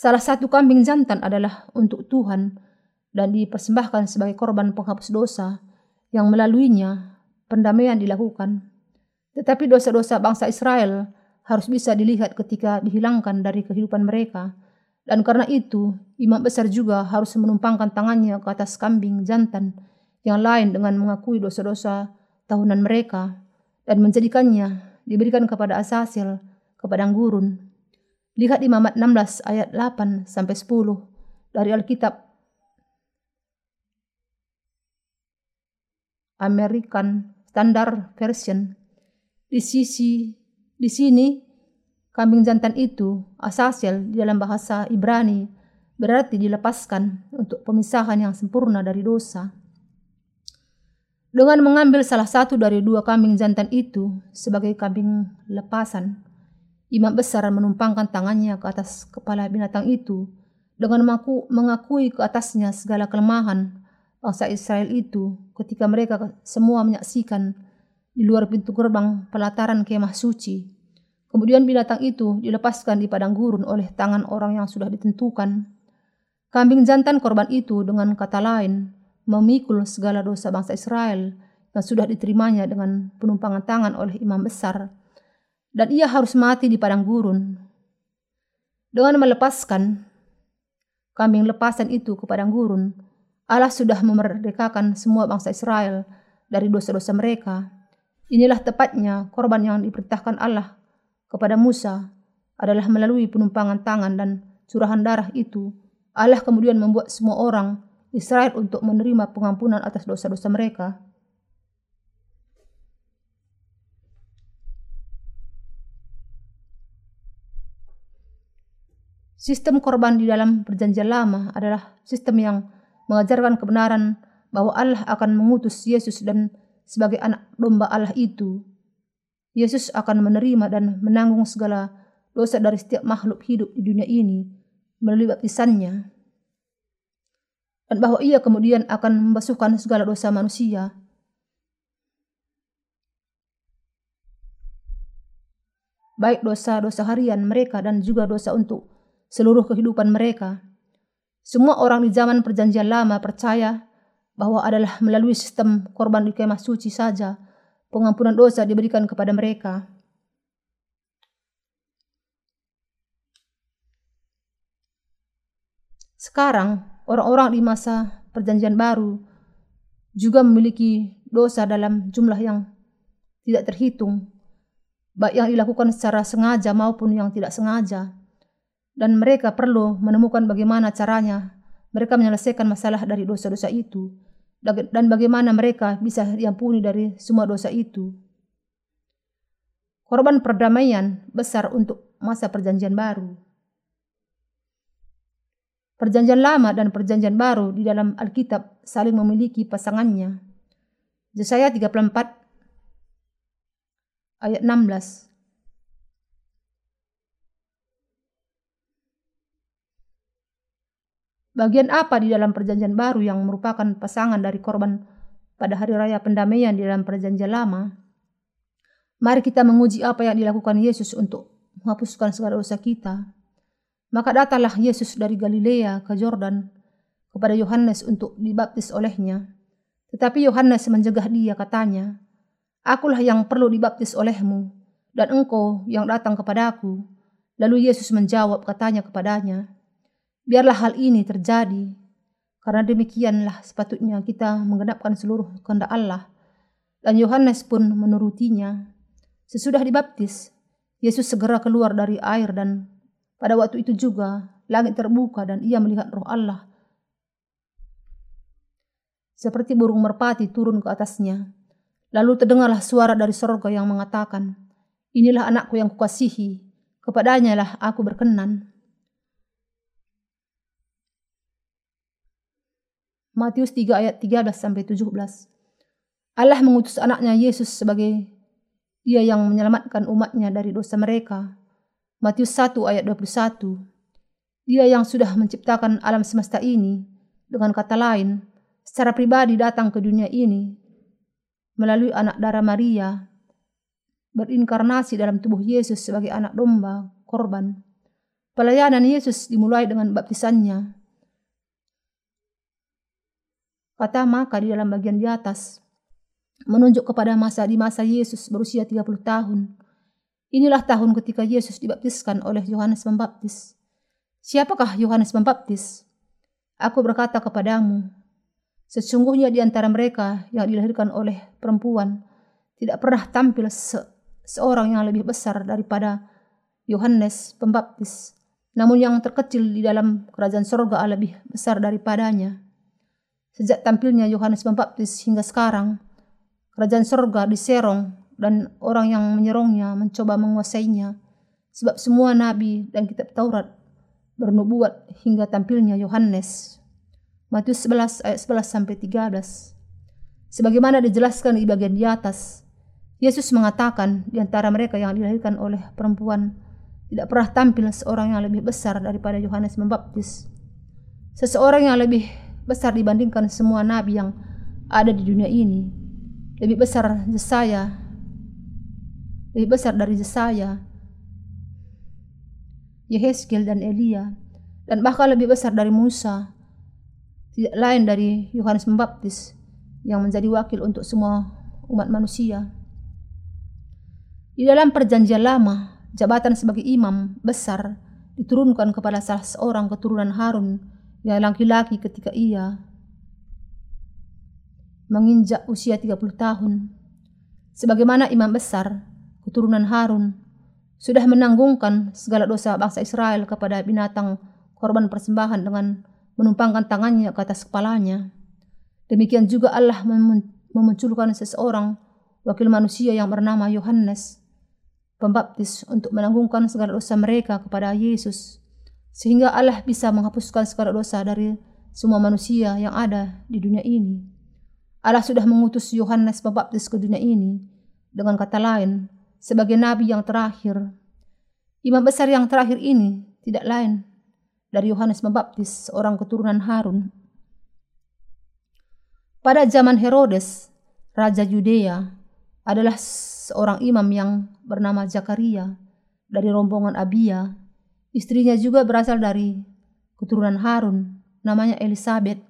Salah satu kambing jantan adalah untuk Tuhan dan dipersembahkan sebagai korban penghapus dosa yang melaluinya pendamaian dilakukan. Tetapi dosa-dosa bangsa Israel harus bisa dilihat ketika dihilangkan dari kehidupan mereka. Dan karena itu, imam besar juga harus menumpangkan tangannya ke atas kambing jantan yang lain dengan mengakui dosa-dosa tahunan mereka dan menjadikannya diberikan kepada Asasil, kepada gurun Lihat Imamat 16 ayat 8 sampai 10 dari Alkitab American Standard Version. Di sisi di sini kambing jantan itu asasel di dalam bahasa Ibrani berarti dilepaskan untuk pemisahan yang sempurna dari dosa. Dengan mengambil salah satu dari dua kambing jantan itu sebagai kambing lepasan, Imam besar menumpangkan tangannya ke atas kepala binatang itu dengan mengaku, mengakui ke atasnya segala kelemahan bangsa Israel itu ketika mereka semua menyaksikan di luar pintu gerbang pelataran kemah suci. Kemudian binatang itu dilepaskan di padang gurun oleh tangan orang yang sudah ditentukan. Kambing jantan korban itu dengan kata lain memikul segala dosa bangsa Israel yang sudah diterimanya dengan penumpangan tangan oleh imam besar dan ia harus mati di padang gurun. Dengan melepaskan kambing lepasan itu ke padang gurun, Allah sudah memerdekakan semua bangsa Israel dari dosa-dosa mereka. Inilah tepatnya korban yang diperintahkan Allah kepada Musa adalah melalui penumpangan tangan dan curahan darah itu. Allah kemudian membuat semua orang Israel untuk menerima pengampunan atas dosa-dosa mereka. Sistem korban di dalam perjanjian lama adalah sistem yang mengajarkan kebenaran bahwa Allah akan mengutus Yesus dan sebagai anak domba Allah itu. Yesus akan menerima dan menanggung segala dosa dari setiap makhluk hidup di dunia ini melalui baptisannya. Dan bahwa ia kemudian akan membasuhkan segala dosa manusia. Baik dosa-dosa harian mereka dan juga dosa untuk seluruh kehidupan mereka. Semua orang di zaman perjanjian lama percaya bahwa adalah melalui sistem korban di kemah suci saja pengampunan dosa diberikan kepada mereka. Sekarang, orang-orang di masa Perjanjian Baru juga memiliki dosa dalam jumlah yang tidak terhitung, baik yang dilakukan secara sengaja maupun yang tidak sengaja. Dan mereka perlu menemukan bagaimana caranya mereka menyelesaikan masalah dari dosa-dosa itu dan bagaimana mereka bisa diampuni dari semua dosa itu. Korban perdamaian besar untuk masa perjanjian baru. Perjanjian lama dan perjanjian baru di dalam Alkitab saling memiliki pasangannya. Yesaya 34 ayat 16. Bagian apa di dalam perjanjian baru yang merupakan pasangan dari korban pada hari raya pendamaian di dalam perjanjian lama? Mari kita menguji apa yang dilakukan Yesus untuk menghapuskan segala dosa kita. Maka datanglah Yesus dari Galilea ke Jordan kepada Yohanes untuk dibaptis olehnya. Tetapi Yohanes mencegah dia katanya, Akulah yang perlu dibaptis olehmu, dan engkau yang datang kepadaku. Lalu Yesus menjawab katanya kepadanya, Biarlah hal ini terjadi, karena demikianlah sepatutnya kita menggenapkan seluruh kehendak Allah. Dan Yohanes pun menurutinya. Sesudah dibaptis, Yesus segera keluar dari air dan pada waktu itu juga langit terbuka dan ia melihat roh Allah. Seperti burung merpati turun ke atasnya. Lalu terdengarlah suara dari sorga yang mengatakan, Inilah anakku yang kukasihi, kepadanya lah aku berkenan. Matius 3 ayat 13 sampai 17. Allah mengutus anaknya Yesus sebagai dia yang menyelamatkan umatnya dari dosa mereka. Matius 1 ayat 21. Dia yang sudah menciptakan alam semesta ini, dengan kata lain, secara pribadi datang ke dunia ini melalui anak darah Maria, berinkarnasi dalam tubuh Yesus sebagai anak domba, korban. Pelayanan Yesus dimulai dengan baptisannya. Kata maka di dalam bagian di atas, menunjuk kepada masa di masa Yesus berusia 30 tahun, Inilah tahun ketika Yesus dibaptiskan oleh Yohanes Pembaptis. Siapakah Yohanes Pembaptis? Aku berkata kepadamu, sesungguhnya di antara mereka yang dilahirkan oleh perempuan tidak pernah tampil se seorang yang lebih besar daripada Yohanes Pembaptis. Namun yang terkecil di dalam kerajaan sorga lebih besar daripadanya. Sejak tampilnya Yohanes Pembaptis hingga sekarang, kerajaan sorga diserong dan orang yang menyerongnya mencoba menguasainya. Sebab semua nabi dan kitab Taurat bernubuat hingga tampilnya Yohanes. Matius 11 ayat 11 sampai 13. Sebagaimana dijelaskan di bagian di atas, Yesus mengatakan di antara mereka yang dilahirkan oleh perempuan tidak pernah tampil seorang yang lebih besar daripada Yohanes Membaptis. Seseorang yang lebih besar dibandingkan semua nabi yang ada di dunia ini. Lebih besar Yesaya lebih besar dari Yesaya, Yehezkiel dan Elia, dan bahkan lebih besar dari Musa, tidak lain dari Yohanes Pembaptis yang menjadi wakil untuk semua umat manusia. Di dalam perjanjian lama, jabatan sebagai imam besar diturunkan kepada salah seorang keturunan Harun yang laki-laki ketika ia menginjak usia 30 tahun. Sebagaimana imam besar, keturunan Harun, sudah menanggungkan segala dosa bangsa Israel kepada binatang korban persembahan dengan menumpangkan tangannya ke atas kepalanya. Demikian juga Allah memunculkan seseorang wakil manusia yang bernama Yohanes pembaptis untuk menanggungkan segala dosa mereka kepada Yesus sehingga Allah bisa menghapuskan segala dosa dari semua manusia yang ada di dunia ini. Allah sudah mengutus Yohanes pembaptis ke dunia ini dengan kata lain sebagai nabi yang terakhir. Imam besar yang terakhir ini tidak lain dari Yohanes Pembaptis, seorang keturunan Harun. Pada zaman Herodes, Raja Yudea, adalah seorang imam yang bernama Zakaria dari rombongan Abia. Istrinya juga berasal dari keturunan Harun, namanya Elizabeth.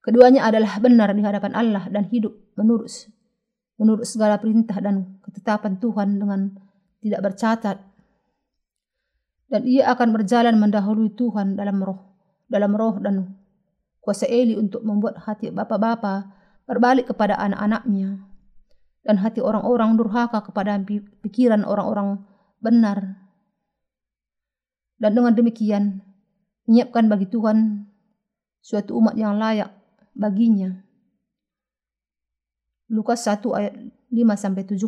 Keduanya adalah benar di hadapan Allah dan hidup menurut menurut segala perintah dan ketetapan Tuhan dengan tidak bercatat. Dan ia akan berjalan mendahului Tuhan dalam roh, dalam roh dan kuasa Eli untuk membuat hati bapak-bapak berbalik kepada anak-anaknya dan hati orang-orang durhaka kepada pikiran orang-orang benar. Dan dengan demikian, menyiapkan bagi Tuhan suatu umat yang layak baginya. Lukas 1 ayat 5 sampai 17.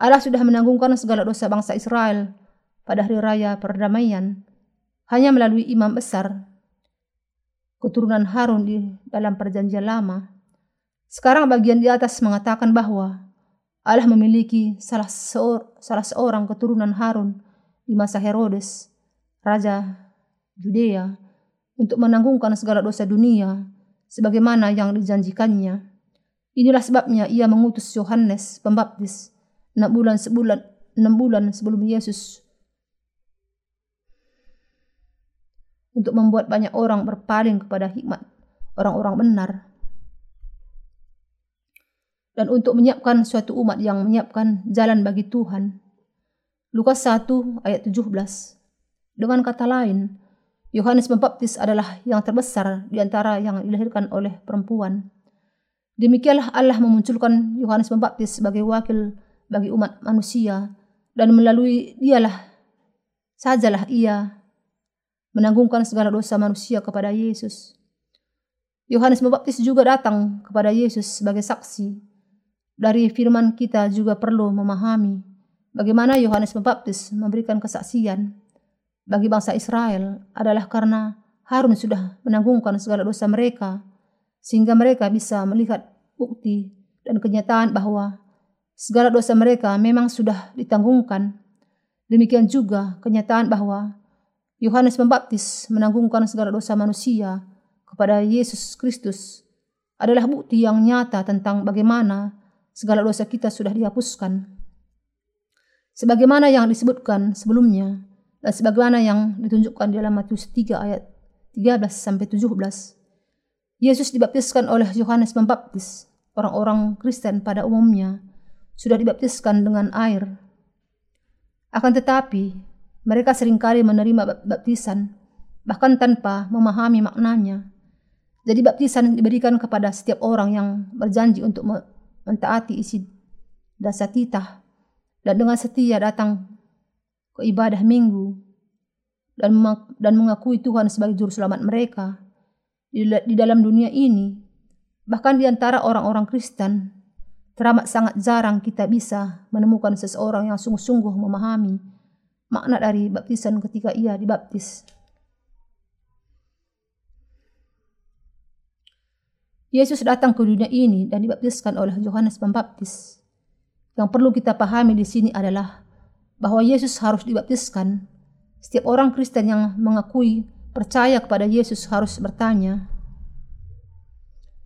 Allah sudah menanggungkan segala dosa bangsa Israel pada hari raya perdamaian hanya melalui imam besar keturunan Harun di dalam perjanjian lama. Sekarang bagian di atas mengatakan bahwa Allah memiliki salah, seor salah seorang keturunan Harun di masa Herodes, Raja Judea, untuk menanggungkan segala dosa dunia sebagaimana yang dijanjikannya. Inilah sebabnya ia mengutus Yohanes Pembaptis enam bulan sebulan enam bulan sebelum Yesus untuk membuat banyak orang berpaling kepada hikmat orang-orang benar dan untuk menyiapkan suatu umat yang menyiapkan jalan bagi Tuhan. Lukas 1 ayat 17. Dengan kata lain, Yohanes Pembaptis adalah yang terbesar di antara yang dilahirkan oleh perempuan. Demikianlah Allah memunculkan Yohanes Pembaptis sebagai wakil bagi umat manusia dan melalui dialah sajalah ia menanggungkan segala dosa manusia kepada Yesus. Yohanes Pembaptis juga datang kepada Yesus sebagai saksi dari firman kita juga perlu memahami bagaimana Yohanes Pembaptis memberikan kesaksian bagi bangsa Israel adalah karena Harun sudah menanggungkan segala dosa mereka sehingga mereka bisa melihat bukti dan kenyataan bahwa segala dosa mereka memang sudah ditanggungkan. Demikian juga kenyataan bahwa Yohanes Pembaptis menanggungkan segala dosa manusia kepada Yesus Kristus adalah bukti yang nyata tentang bagaimana segala dosa kita sudah dihapuskan. Sebagaimana yang disebutkan sebelumnya dan sebagaimana yang ditunjukkan di dalam Matius 3 ayat 13 sampai 17. Yesus dibaptiskan oleh Yohanes Pembaptis. Orang-orang Kristen pada umumnya sudah dibaptiskan dengan air. Akan tetapi, mereka sering kali menerima baptisan bahkan tanpa memahami maknanya. Jadi baptisan diberikan kepada setiap orang yang berjanji untuk mentaati isi dasar titah dan dengan setia datang ke ibadah minggu dan dan mengakui Tuhan sebagai juru selamat mereka di, di dalam dunia ini bahkan di antara orang-orang Kristen teramat sangat jarang kita bisa menemukan seseorang yang sungguh-sungguh memahami makna dari baptisan ketika ia dibaptis. Yesus datang ke dunia ini dan dibaptiskan oleh Yohanes Pembaptis. Yang perlu kita pahami di sini adalah bahwa Yesus harus dibaptiskan. Setiap orang Kristen yang mengakui percaya kepada Yesus harus bertanya,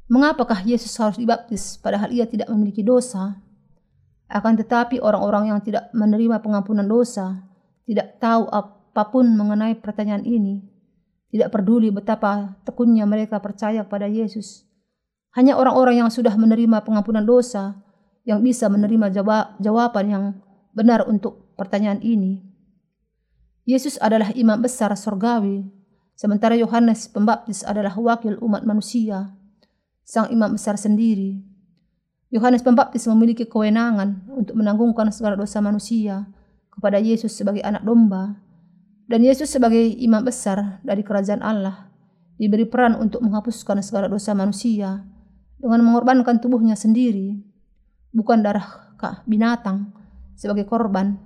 Mengapakah Yesus harus dibaptis padahal ia tidak memiliki dosa? Akan tetapi orang-orang yang tidak menerima pengampunan dosa tidak tahu apa pun mengenai pertanyaan ini. Tidak peduli betapa tekunnya mereka percaya kepada Yesus. Hanya orang-orang yang sudah menerima pengampunan dosa yang bisa menerima jawab, jawaban yang benar untuk pertanyaan ini. Yesus adalah imam besar sorgawi, sementara Yohanes Pembaptis adalah wakil umat manusia, sang imam besar sendiri. Yohanes Pembaptis memiliki kewenangan untuk menanggungkan segala dosa manusia kepada Yesus sebagai anak domba, dan Yesus sebagai imam besar dari kerajaan Allah diberi peran untuk menghapuskan segala dosa manusia dengan mengorbankan tubuhnya sendiri, bukan darah kah binatang sebagai korban,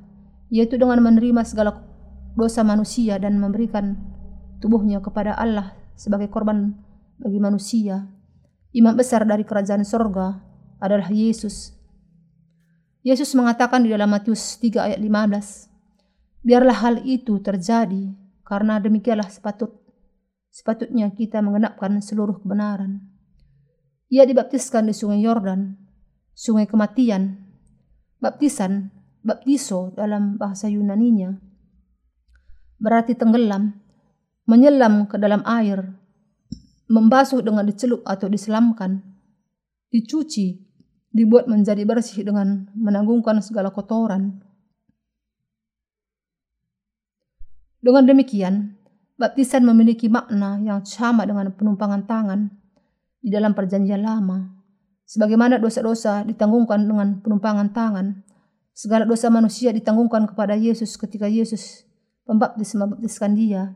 yaitu dengan menerima segala dosa manusia dan memberikan tubuhnya kepada Allah sebagai korban bagi manusia. Imam besar dari kerajaan sorga adalah Yesus. Yesus mengatakan di dalam Matius 3 ayat 15, Biarlah hal itu terjadi, karena demikianlah sepatut, sepatutnya kita mengenapkan seluruh kebenaran. Ia dibaptiskan di sungai Yordan, sungai kematian. Baptisan, baptiso dalam bahasa Yunaninya, berarti tenggelam, menyelam ke dalam air, membasuh dengan dicelup atau diselamkan, dicuci, dibuat menjadi bersih dengan menanggungkan segala kotoran. Dengan demikian, baptisan memiliki makna yang sama dengan penumpangan tangan di dalam perjanjian lama. Sebagaimana dosa-dosa ditanggungkan dengan penumpangan tangan, segala dosa manusia ditanggungkan kepada Yesus ketika Yesus pembaptis membaptiskan dia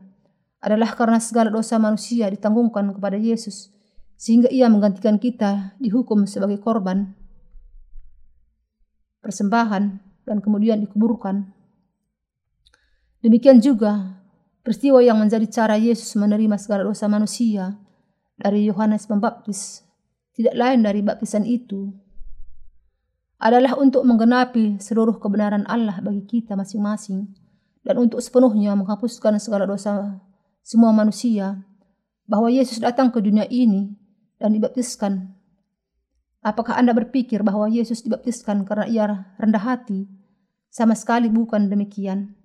adalah karena segala dosa manusia ditanggungkan kepada Yesus sehingga ia menggantikan kita dihukum sebagai korban persembahan dan kemudian dikuburkan. Demikian juga peristiwa yang menjadi cara Yesus menerima segala dosa manusia dari Yohanes Pembaptis tidak lain dari baptisan itu adalah untuk menggenapi seluruh kebenaran Allah bagi kita masing-masing dan untuk sepenuhnya menghapuskan segala dosa semua manusia bahwa Yesus datang ke dunia ini dan dibaptiskan. Apakah Anda berpikir bahwa Yesus dibaptiskan karena ia rendah hati? Sama sekali bukan demikian.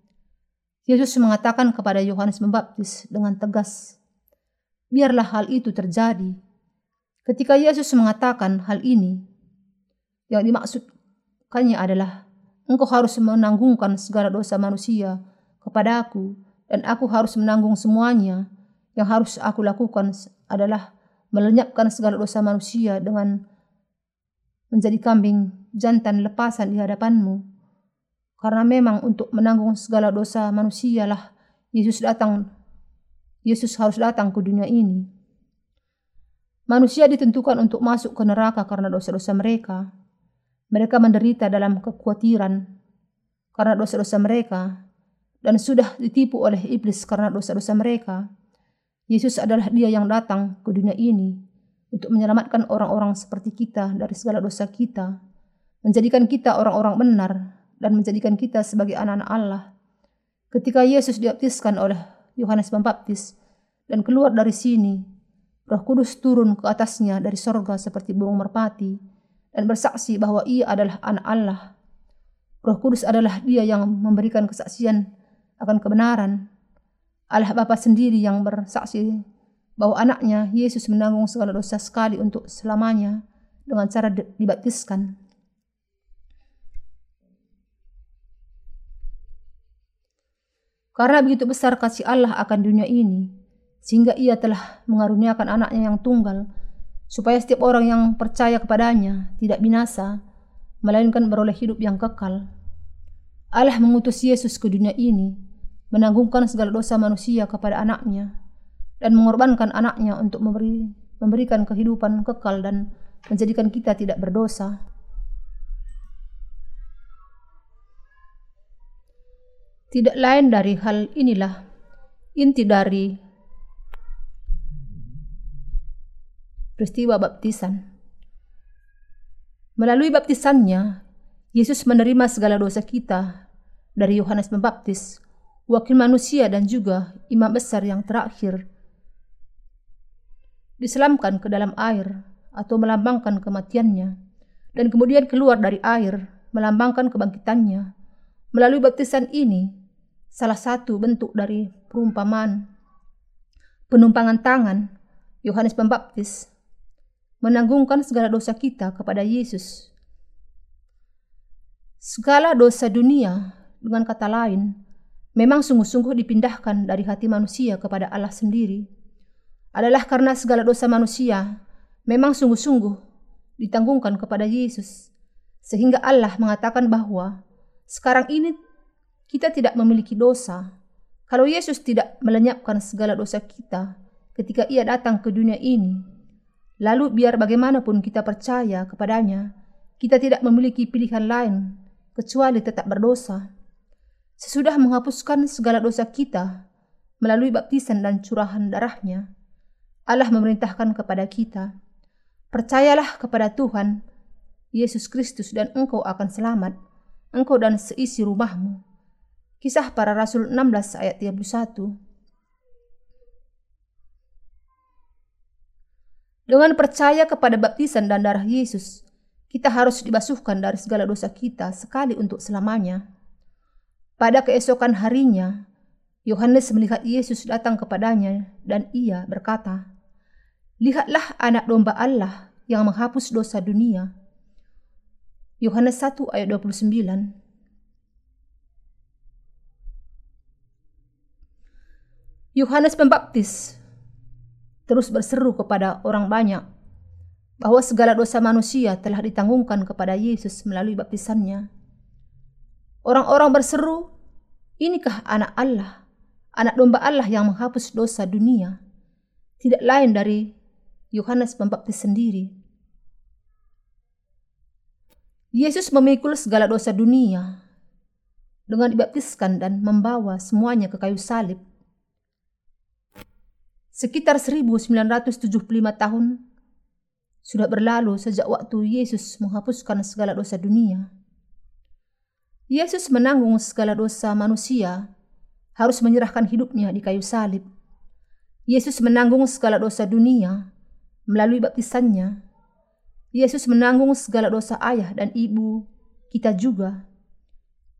Yesus mengatakan kepada Yohanes Pembaptis dengan tegas, "Biarlah hal itu terjadi." Ketika Yesus mengatakan hal ini, yang dimaksudkannya adalah, "Engkau harus menanggungkan segala dosa manusia kepada Aku, dan Aku harus menanggung semuanya. Yang harus Aku lakukan adalah melenyapkan segala dosa manusia dengan menjadi kambing jantan lepasan di hadapanmu." Karena memang untuk menanggung segala dosa manusia lah Yesus datang. Yesus harus datang ke dunia ini. Manusia ditentukan untuk masuk ke neraka karena dosa-dosa mereka. Mereka menderita dalam kekhawatiran karena dosa-dosa mereka dan sudah ditipu oleh iblis karena dosa-dosa mereka. Yesus adalah Dia yang datang ke dunia ini untuk menyelamatkan orang-orang seperti kita dari segala dosa kita, menjadikan kita orang-orang benar dan menjadikan kita sebagai anak-anak Allah. Ketika Yesus dibaptiskan oleh Yohanes Pembaptis dan keluar dari sini, Roh Kudus turun ke atasnya dari sorga seperti burung merpati dan bersaksi bahwa ia adalah anak Allah. Roh Kudus adalah dia yang memberikan kesaksian akan kebenaran. Allah Bapa sendiri yang bersaksi bahwa anaknya Yesus menanggung segala dosa sekali untuk selamanya dengan cara dibaptiskan. Karena begitu besar kasih Allah akan dunia ini, sehingga ia telah mengaruniakan anaknya yang tunggal, supaya setiap orang yang percaya kepadanya tidak binasa, melainkan beroleh hidup yang kekal. Allah mengutus Yesus ke dunia ini, menanggungkan segala dosa manusia kepada anaknya, dan mengorbankan anaknya untuk memberi, memberikan kehidupan kekal dan menjadikan kita tidak berdosa. Tidak lain dari hal inilah inti dari peristiwa baptisan. Melalui baptisannya, Yesus menerima segala dosa kita dari Yohanes Pembaptis, wakil manusia dan juga imam besar yang terakhir. Diselamkan ke dalam air atau melambangkan kematiannya, dan kemudian keluar dari air melambangkan kebangkitannya. Melalui baptisan ini, salah satu bentuk dari perumpamaan penumpangan tangan Yohanes Pembaptis menanggungkan segala dosa kita kepada Yesus. Segala dosa dunia, dengan kata lain, memang sungguh-sungguh dipindahkan dari hati manusia kepada Allah sendiri. Adalah karena segala dosa manusia memang sungguh-sungguh ditanggungkan kepada Yesus. Sehingga Allah mengatakan bahwa sekarang ini kita tidak memiliki dosa. Kalau Yesus tidak melenyapkan segala dosa kita ketika ia datang ke dunia ini, lalu biar bagaimanapun kita percaya kepadanya, kita tidak memiliki pilihan lain kecuali tetap berdosa. Sesudah menghapuskan segala dosa kita melalui baptisan dan curahan darahnya, Allah memerintahkan kepada kita, percayalah kepada Tuhan, Yesus Kristus dan engkau akan selamat, engkau dan seisi rumahmu. Kisah para Rasul 16 ayat 31. Dengan percaya kepada baptisan dan darah Yesus, kita harus dibasuhkan dari segala dosa kita sekali untuk selamanya. Pada keesokan harinya, Yohanes melihat Yesus datang kepadanya dan ia berkata, Lihatlah anak domba Allah yang menghapus dosa dunia. Yohanes 1 ayat 29 Yohanes Pembaptis terus berseru kepada orang banyak bahwa segala dosa manusia telah ditanggungkan kepada Yesus melalui baptisannya. Orang-orang berseru, inikah anak Allah, anak domba Allah yang menghapus dosa dunia, tidak lain dari Yohanes Pembaptis sendiri. Yesus memikul segala dosa dunia dengan dibaptiskan dan membawa semuanya ke kayu salib Sekitar 1975 tahun sudah berlalu sejak waktu Yesus menghapuskan segala dosa dunia. Yesus menanggung segala dosa manusia, harus menyerahkan hidupnya di kayu salib. Yesus menanggung segala dosa dunia melalui baptisannya. Yesus menanggung segala dosa ayah dan ibu kita juga,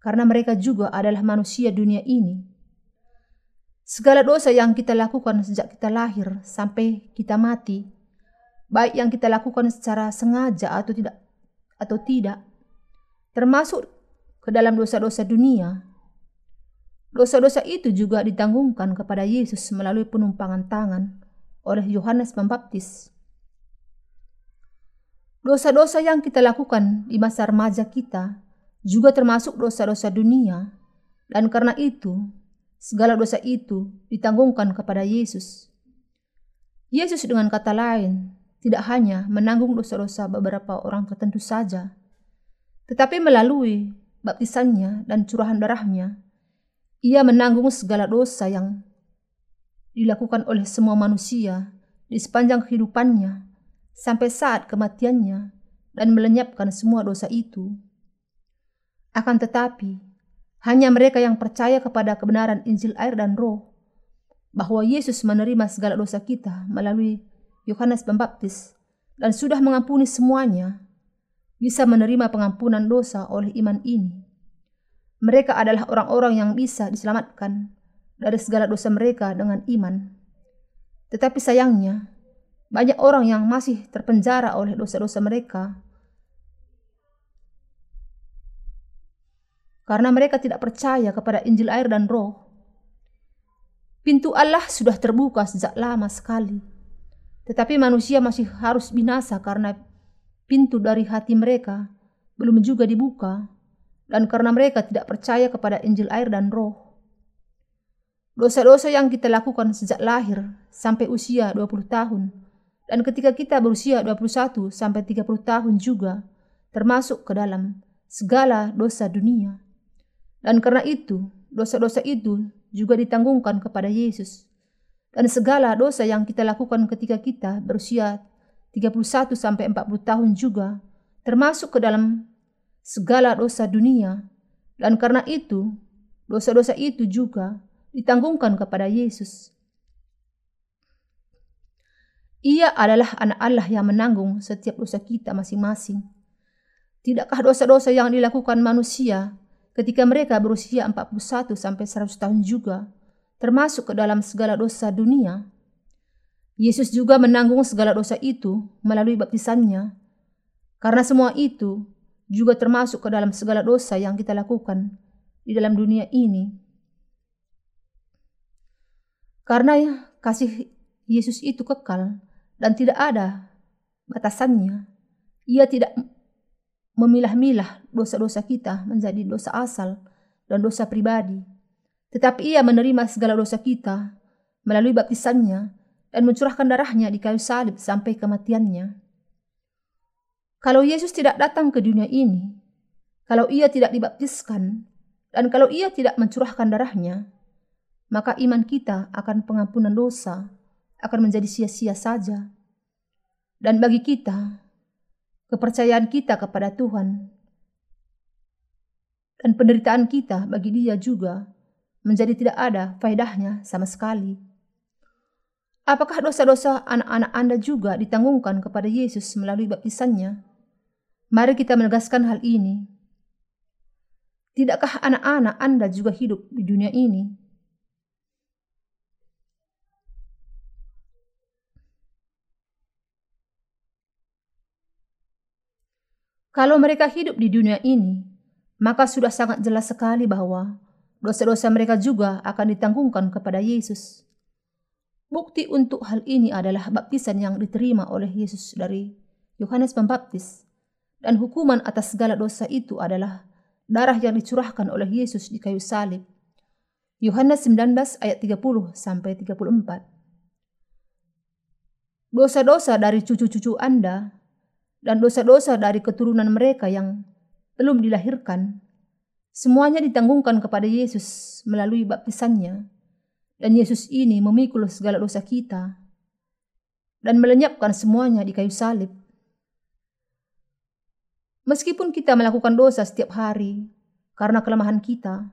karena mereka juga adalah manusia dunia ini. Segala dosa yang kita lakukan sejak kita lahir sampai kita mati, baik yang kita lakukan secara sengaja atau tidak atau tidak, termasuk ke dalam dosa-dosa dunia. Dosa-dosa itu juga ditanggungkan kepada Yesus melalui penumpangan tangan oleh Yohanes Pembaptis. Dosa-dosa yang kita lakukan di masa remaja kita juga termasuk dosa-dosa dunia, dan karena itu Segala dosa itu ditanggungkan kepada Yesus. Yesus dengan kata lain tidak hanya menanggung dosa-dosa beberapa orang tertentu saja, tetapi melalui baptisannya dan curahan darahnya, ia menanggung segala dosa yang dilakukan oleh semua manusia di sepanjang kehidupannya sampai saat kematiannya dan melenyapkan semua dosa itu. Akan tetapi, hanya mereka yang percaya kepada kebenaran Injil air dan roh, bahwa Yesus menerima segala dosa kita melalui Yohanes Pembaptis dan sudah mengampuni semuanya, bisa menerima pengampunan dosa oleh iman ini. Mereka adalah orang-orang yang bisa diselamatkan dari segala dosa mereka dengan iman. Tetapi sayangnya, banyak orang yang masih terpenjara oleh dosa-dosa mereka karena mereka tidak percaya kepada Injil air dan roh. Pintu Allah sudah terbuka sejak lama sekali. Tetapi manusia masih harus binasa karena pintu dari hati mereka belum juga dibuka dan karena mereka tidak percaya kepada Injil air dan roh. Dosa-dosa yang kita lakukan sejak lahir sampai usia 20 tahun dan ketika kita berusia 21 sampai 30 tahun juga termasuk ke dalam segala dosa dunia. Dan karena itu, dosa-dosa itu juga ditanggungkan kepada Yesus. Dan segala dosa yang kita lakukan ketika kita berusia 31 sampai 40 tahun juga termasuk ke dalam segala dosa dunia. Dan karena itu, dosa-dosa itu juga ditanggungkan kepada Yesus. Ia adalah anak Allah yang menanggung setiap dosa kita masing-masing. Tidakkah dosa-dosa yang dilakukan manusia ketika mereka berusia 41 sampai 100 tahun juga, termasuk ke dalam segala dosa dunia. Yesus juga menanggung segala dosa itu melalui baptisannya. Karena semua itu juga termasuk ke dalam segala dosa yang kita lakukan di dalam dunia ini. Karena ya, kasih Yesus itu kekal dan tidak ada batasannya. Ia tidak memilah-milah dosa-dosa kita menjadi dosa asal dan dosa pribadi. Tetapi ia menerima segala dosa kita melalui baptisannya dan mencurahkan darahnya di kayu salib sampai kematiannya. Kalau Yesus tidak datang ke dunia ini, kalau ia tidak dibaptiskan, dan kalau ia tidak mencurahkan darahnya, maka iman kita akan pengampunan dosa akan menjadi sia-sia saja. Dan bagi kita, kepercayaan kita kepada Tuhan dan penderitaan kita bagi Dia juga menjadi tidak ada faedahnya sama sekali. Apakah dosa-dosa anak-anak Anda juga ditanggungkan kepada Yesus melalui baptisannya? Mari kita menegaskan hal ini. Tidakkah anak-anak Anda juga hidup di dunia ini Kalau mereka hidup di dunia ini, maka sudah sangat jelas sekali bahwa dosa-dosa mereka juga akan ditanggungkan kepada Yesus. Bukti untuk hal ini adalah baptisan yang diterima oleh Yesus dari Yohanes Pembaptis, dan hukuman atas segala dosa itu adalah darah yang dicurahkan oleh Yesus di kayu salib. Yohanes 19 ayat 30 sampai 34. Dosa-dosa dari cucu-cucu Anda dan dosa-dosa dari keturunan mereka yang belum dilahirkan semuanya ditanggungkan kepada Yesus melalui baptisannya dan Yesus ini memikul segala dosa kita dan melenyapkan semuanya di kayu salib. Meskipun kita melakukan dosa setiap hari karena kelemahan kita,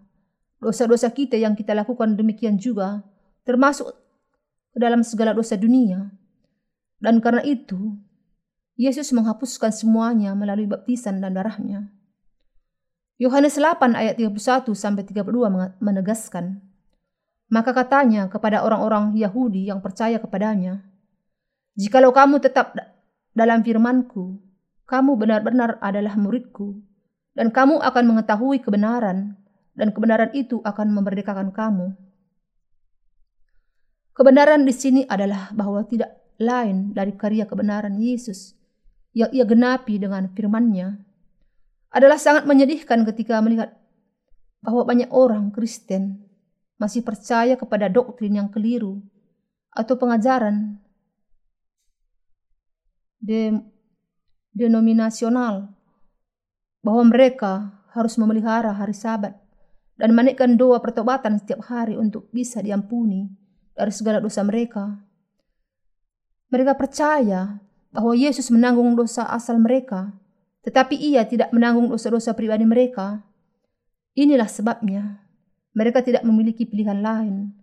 dosa-dosa kita yang kita lakukan demikian juga termasuk ke dalam segala dosa dunia. Dan karena itu, Yesus menghapuskan semuanya melalui baptisan dan darahnya. Yohanes 8 ayat 31 sampai 32 menegaskan, maka katanya kepada orang-orang Yahudi yang percaya kepadanya, Jikalau kamu tetap dalam firmanku, kamu benar-benar adalah muridku, dan kamu akan mengetahui kebenaran, dan kebenaran itu akan memerdekakan kamu. Kebenaran di sini adalah bahwa tidak lain dari karya kebenaran Yesus yang ia genapi dengan firman-Nya. Adalah sangat menyedihkan ketika melihat bahwa banyak orang Kristen masih percaya kepada doktrin yang keliru atau pengajaran de, denominasional bahwa mereka harus memelihara hari sabat dan menaikkan doa pertobatan setiap hari untuk bisa diampuni dari segala dosa mereka. Mereka percaya bahwa Yesus menanggung dosa asal mereka, tetapi ia tidak menanggung dosa-dosa pribadi mereka. Inilah sebabnya mereka tidak memiliki pilihan lain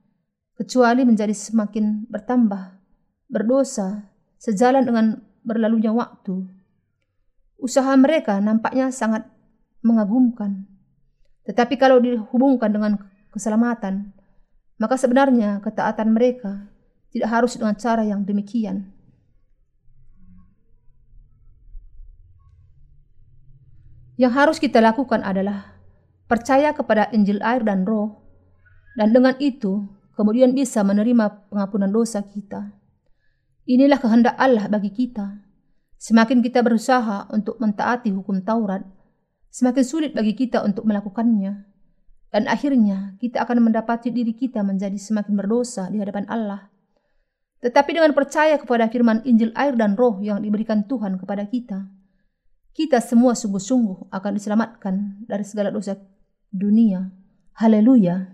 kecuali menjadi semakin bertambah, berdosa, sejalan dengan berlalunya waktu. Usaha mereka nampaknya sangat mengagumkan. Tetapi kalau dihubungkan dengan keselamatan, maka sebenarnya ketaatan mereka tidak harus dengan cara yang demikian. Yang harus kita lakukan adalah percaya kepada Injil air dan roh, dan dengan itu kemudian bisa menerima pengampunan dosa kita. Inilah kehendak Allah bagi kita. Semakin kita berusaha untuk mentaati hukum Taurat, semakin sulit bagi kita untuk melakukannya. Dan akhirnya kita akan mendapati diri kita menjadi semakin berdosa di hadapan Allah. Tetapi dengan percaya kepada firman Injil air dan roh yang diberikan Tuhan kepada kita, kita semua sungguh-sungguh akan diselamatkan dari segala dosa dunia. Haleluya!